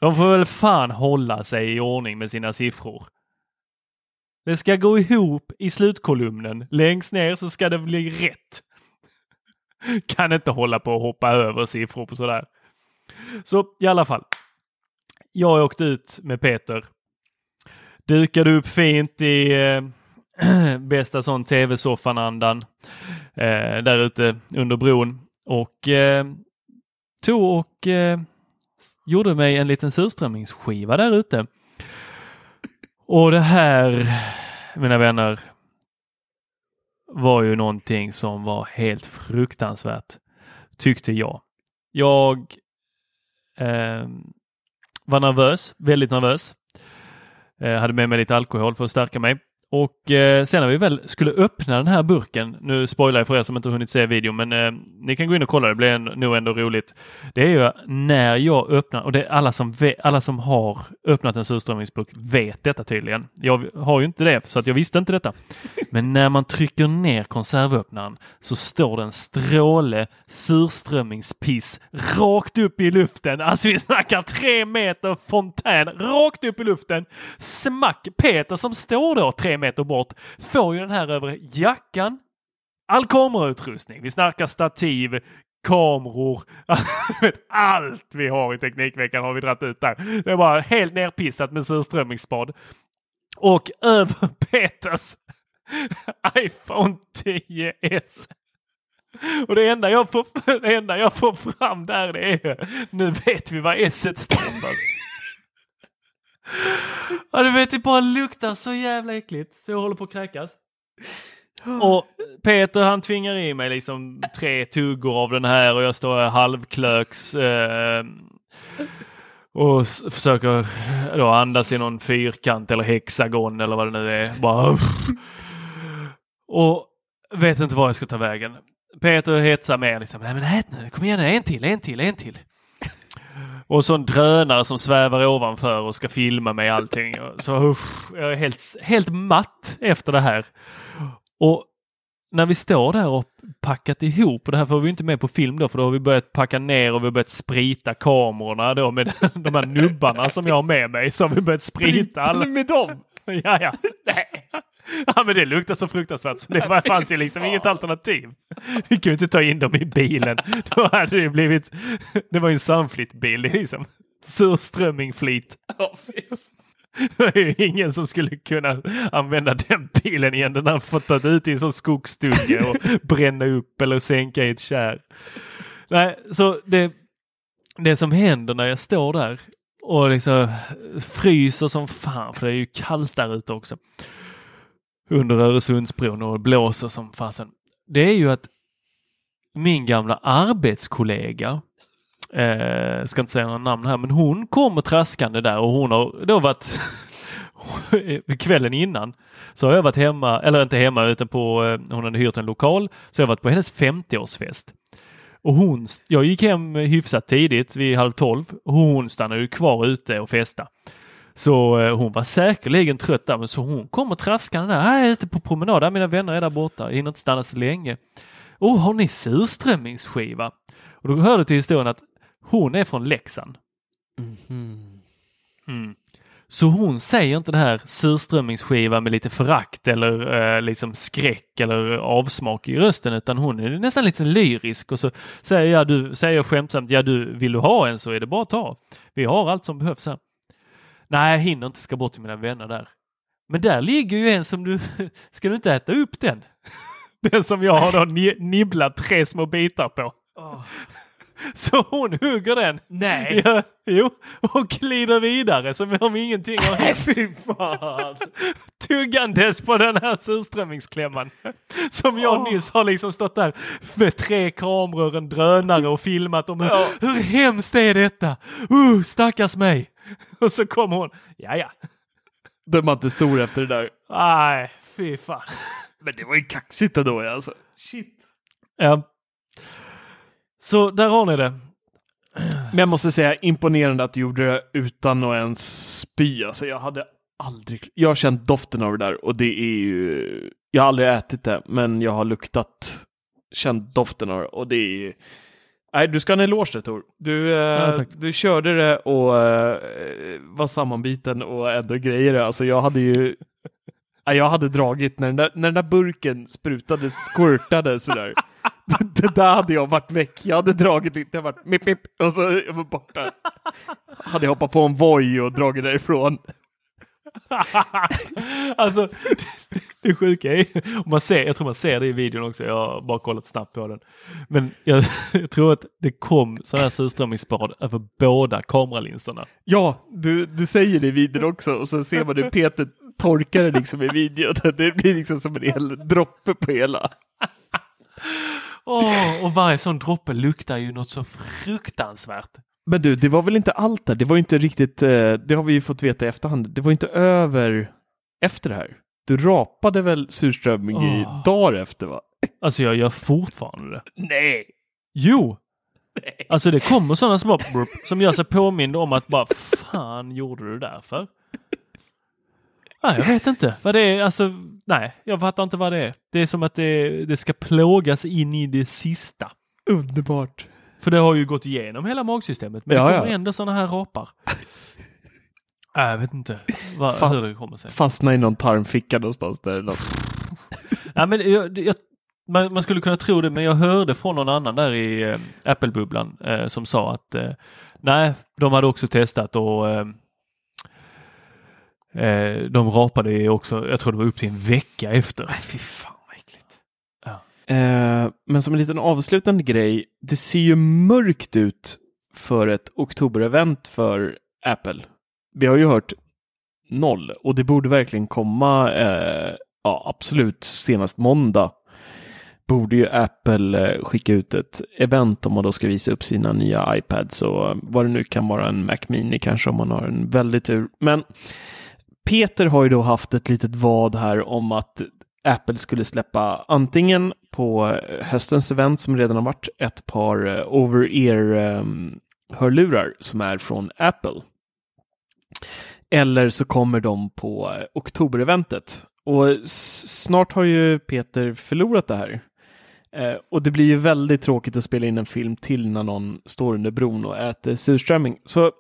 De får väl fan hålla sig i ordning med sina siffror. Det ska gå ihop i slutkolumnen. Längst ner så ska det bli rätt. Kan inte hålla på och hoppa över siffror på sådär. Så i alla fall. Jag åkte ut med Peter. Dukade upp fint i eh, [CLEARS THROAT] bästa sån tv-soffan-andan eh, där ute under bron och eh, tog och eh, gjorde mig en liten surströmmingsskiva där ute. Och det här, mina vänner, var ju någonting som var helt fruktansvärt, tyckte jag. Jag eh, var nervös, väldigt nervös. Eh, hade med mig lite alkohol för att stärka mig. Och eh, sen när vi väl skulle öppna den här burken, nu spoilar jag för er som inte hunnit se videon, men eh, ni kan gå in och kolla, det blir en, nog ändå roligt. Det är ju när jag öppnar, och det är alla som, alla som har öppnat en surströmmingsburk vet detta tydligen. Jag har ju inte det, så att jag visste inte detta. [LAUGHS] Men när man trycker ner konservöppnaren så står det en stråle surströmmingspiss rakt upp i luften. Alltså vi snackar tre meter fontän rakt upp i luften. Smack! Peter som står då tre meter bort får ju den här över jackan. All kamerautrustning. Vi snackar stativ, kameror, [LAUGHS] allt vi har i Teknikveckan har vi dragit ut där. Det är bara helt nerpissat med surströmmingsspad. Och över [LAUGHS] Peters [LAUGHS] iPhone 10s. Och det enda jag får, det enda jag får fram där det är nu vet vi vad S står för. [LAUGHS] Ja, du vet, det bara luktar så jävla äckligt så jag håller på att kräkas. Och Peter han tvingar i mig liksom tre tuggor av den här och jag står halvklöks eh, och s- försöker då andas i någon fyrkant eller hexagon eller vad det nu är. Bara, och vet inte var jag ska ta vägen. Peter hetsar mer liksom. Nej men ät nu, kom igen en till, en till, en till. Och så en drönare som svävar ovanför och ska filma mig allting. Så usch, jag är helt, helt matt efter det här. Och när vi står där och packat ihop, och det här får vi inte med på film då, för då har vi börjat packa ner och vi har börjat sprita kamerorna då med [LAUGHS] de här nubbarna som jag har med mig. Så har vi börjat sprita alla. med dem? [LAUGHS] Ja, ja. Nej. [LAUGHS] Ja, men det luktar så fruktansvärt så det var, fanns ju liksom inget alternativ. Vi kunde inte ta in dem i bilen. [LAUGHS] Då hade det blivit... [LAUGHS] Det var ju en är liksom surströmmingflit. Det är ju ingen som skulle kunna använda den bilen igen. Den har fått ta ut i en sån skogsdunge och bränna upp eller sänka i ett kärr. Nej, så det, det som händer när jag står där och liksom fryser som fan, för det är ju kallt där ute också. Under Öresundsbron och blåser som fasen. Det är ju att min gamla arbetskollega, eh, ska inte säga några namn här, men hon kommer traskande där och hon har då varit [LAUGHS] kvällen innan så har jag varit hemma, eller inte hemma utan på, eh, hon hade hyrt en lokal, så jag har varit på hennes 50-årsfest. Och hon, jag gick hem hyfsat tidigt vid halv tolv och hon stannade ju kvar ute och festa. Så eh, hon var säkerligen trött där, men så hon kommer traskande där. Jag är ute på promenad, där mina vänner är där borta, jag hinner inte stanna så länge. Oh, har ni surströmmingsskiva? Och då hörde till historien att hon är från Leksand. Mm. Så hon säger inte det här surströmmingsskiva med lite förakt eller eh, liksom skräck eller avsmak i rösten utan hon är nästan lite lyrisk och så säger jag, du, säger jag skämtsamt, ja du, vill du ha en så är det bara att ta. Vi har allt som behövs här. Nej, jag hinner inte, ska bort till mina vänner där. Men där ligger ju en som du, [LAUGHS] ska du inte äta upp den? [LAUGHS] Den som jag har då nibblat tre små bitar på. Oh. [LAUGHS] Så hon hugger den. Nej. Ja, jo, och glider vidare som om ingenting har hänt. Fy fan. Tuggandes på den här surströmmingsklämman. Som jag oh. nyss har liksom stått där med tre kameror, en drönare och filmat om hur, hur hemskt är detta? Uh, stackars mig. [LAUGHS] Och så kom hon. Ja, ja. Då är man inte stor efter det där. Nej, fy fan. Men det var ju kaxigt ändå alltså. Shit. Ja. Så där har ni det. Men jag måste säga imponerande att du gjorde det utan att ens spy. Alltså jag hade aldrig... Jag har känt doften av det där och det är ju... Jag har aldrig ätit det, men jag har luktat, känt doften av det och det är ju... Nej, du ska ha en eloge där Tor. Du, eh, ja, du körde det och eh, var sammanbiten och ändå grejer. Alltså jag hade ju jag hade dragit när den där, när den där burken sprutade, squirtade sådär. [LAUGHS] det, det där hade jag varit väck. Jag hade dragit lite, jag varit mip mip och så jag var borta. hade jag hoppat på en voj och dragit därifrån. [LAUGHS] alltså, det sjuka är man ser, jag tror man ser det i videon också, jag har bara kollat snabbt på den. Men jag, [LAUGHS] jag tror att det kom sådana här surströmmingsspad över båda kameralinserna. Ja, du, du säger det i videon också och så ser man hur Peter torkar det liksom i videon. [LAUGHS] Det blir liksom som en hel droppe på hela. Oh, och varje sån droppe luktar ju något så fruktansvärt. Men du, det var väl inte allt där? Det var inte riktigt, eh, det har vi ju fått veta i efterhand, det var inte över efter det här. Du rapade väl surströmming oh. i dagar efter va? Alltså jag gör fortfarande det. Nej! Jo! Nej. Alltså det kommer sådana små som gör sig påmind om att bara fan gjorde du det där för? Nej, jag vet inte vad det är. Alltså, nej, jag fattar inte vad det är. Det är som att det, det ska plågas in i det sista. Underbart. För det har ju gått igenom hela magsystemet, men ja, det kommer ja. ändå sådana här rapar. [LAUGHS] jag vet inte vad, Fa hur det kommer sig. Fastna i någon tarmficka någonstans där. [LAUGHS] Ja, men jag, jag, man, man, skulle kunna tro det, men jag hörde från någon annan där i äh, Apple-bubblan äh, som sa att äh, nej, de hade också testat och Eh, de rapade också, jag tror det var upp till en vecka efter. Nej, fy fan. Eh, men som en liten avslutande grej, det ser ju mörkt ut för ett oktoberevent för Apple. Vi har ju hört noll och det borde verkligen komma, eh, ja absolut senast måndag borde ju Apple eh, skicka ut ett event om man då ska visa upp sina nya iPads och eh, vad det nu kan vara, en Mac Mini kanske om man har en väldigt tur. Men Peter har ju då haft ett litet vad här om att Apple skulle släppa antingen på höstens event som redan har varit ett par eh, over-ear-hörlurar ehm, som är från Apple. Eller så kommer de på eh, oktobereventet. Och snart har ju Peter förlorat det här. Eh, och det blir ju väldigt tråkigt att spela in en film till när någon står under bron och äter surströmming. Så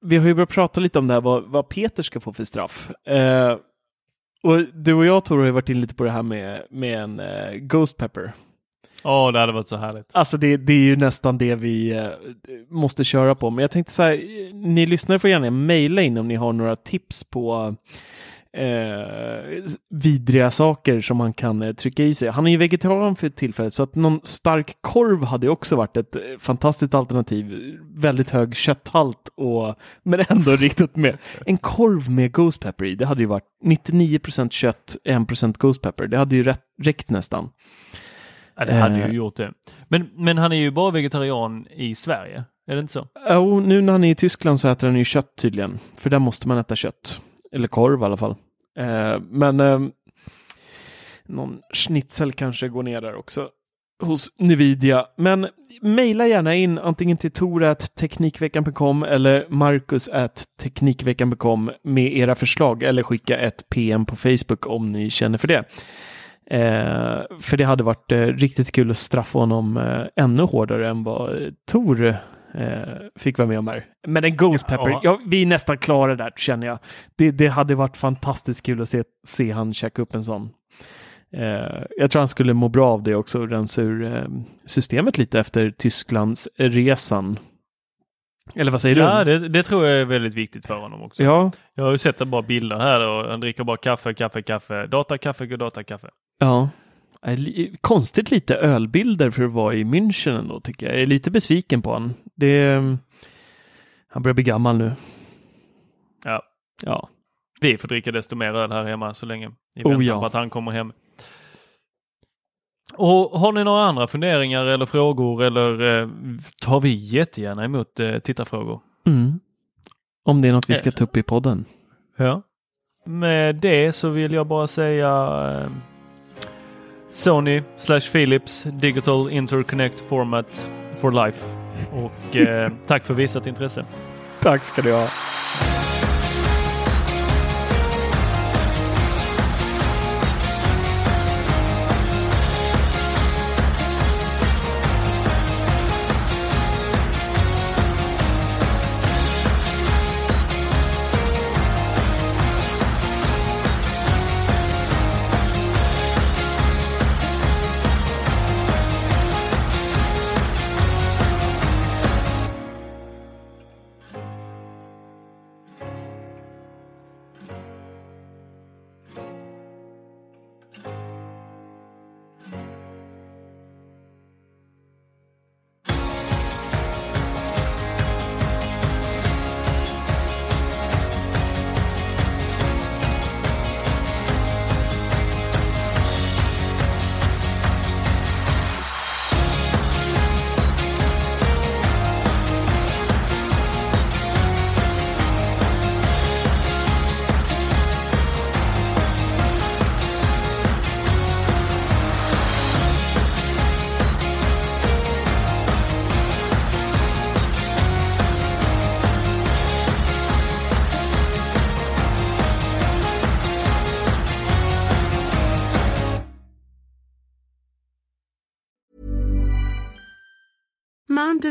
vi har ju börjat prata lite om det här, vad, vad Peter ska få för straff. Eh, och du och jag Tor har ju varit in lite på det här med, med en eh, Ghost Pepper. Ja, oh, det hade varit så härligt. Alltså det, det är ju nästan det vi eh, måste köra på. Men jag tänkte så här, ni lyssnare får gärna mejla in om ni har några tips på eh, vidriga saker som man kan eh, trycka i sig. Han är ju vegetarian för tillfället så att någon stark korv hade också varit ett eh, fantastiskt alternativ. Väldigt hög kötthalt och [LAUGHS] men ändå riktigt med en korv med Ghost Pepper i. Det hade ju varit 99% kött, 1 Ghost Pepper. Det hade ju rätt, räckt nästan. Ja, det hade ju eh. gjort det. Men, men han är ju bara vegetarian i Sverige. Är det inte så? Jo, nu när han är i Tyskland så äter han ju kött tydligen. För där måste man äta kött. Eller korv i alla fall. Eh, men eh, någon schnitzel kanske går ner där också hos Nvidia. Men mejla gärna in antingen till tor.teknikveckan.com eller marcus.teknikveckan.com med era förslag eller skicka ett PM på Facebook om ni känner för det. Eh, för det hade varit eh, riktigt kul att straffa honom eh, ännu hårdare än vad Tor fick vara med om här. Men en Ghost Pepper, Ja. ja, vi är nästan klara där känner jag. Det, det hade varit fantastiskt kul att se, se han käka upp en sån. Eh, jag tror han skulle må bra av det också, rensa ur eh, systemet lite efter Tysklands resan. Eller vad säger Ja, du? det, det tror jag är väldigt viktigt för honom också. Ja, Jag har ju sett bara bilder här och han dricker bara kaffe, kaffe, kaffe. Data, kaffe, data, kaffe. ja. Konstigt lite ölbilder för att vara i München ändå tycker jag. Jag är lite besviken på honom. Det, han börjar bli gammal nu. Ja. Ja. Vi får dricka desto mer öl här hemma så länge. I Oh, väntan ja. på att han kommer hem. Och har ni några andra funderingar eller frågor eller eh, tar vi jättegärna emot eh, tittarfrågor. Mm. Om det är något vi ska Eh. ta upp i podden. Ja. Med det så vill jag bara säga eh, Sony slash Philips Digital Interconnect Format for Life. Och eh, tack för visat intresse. Tack ska du ha.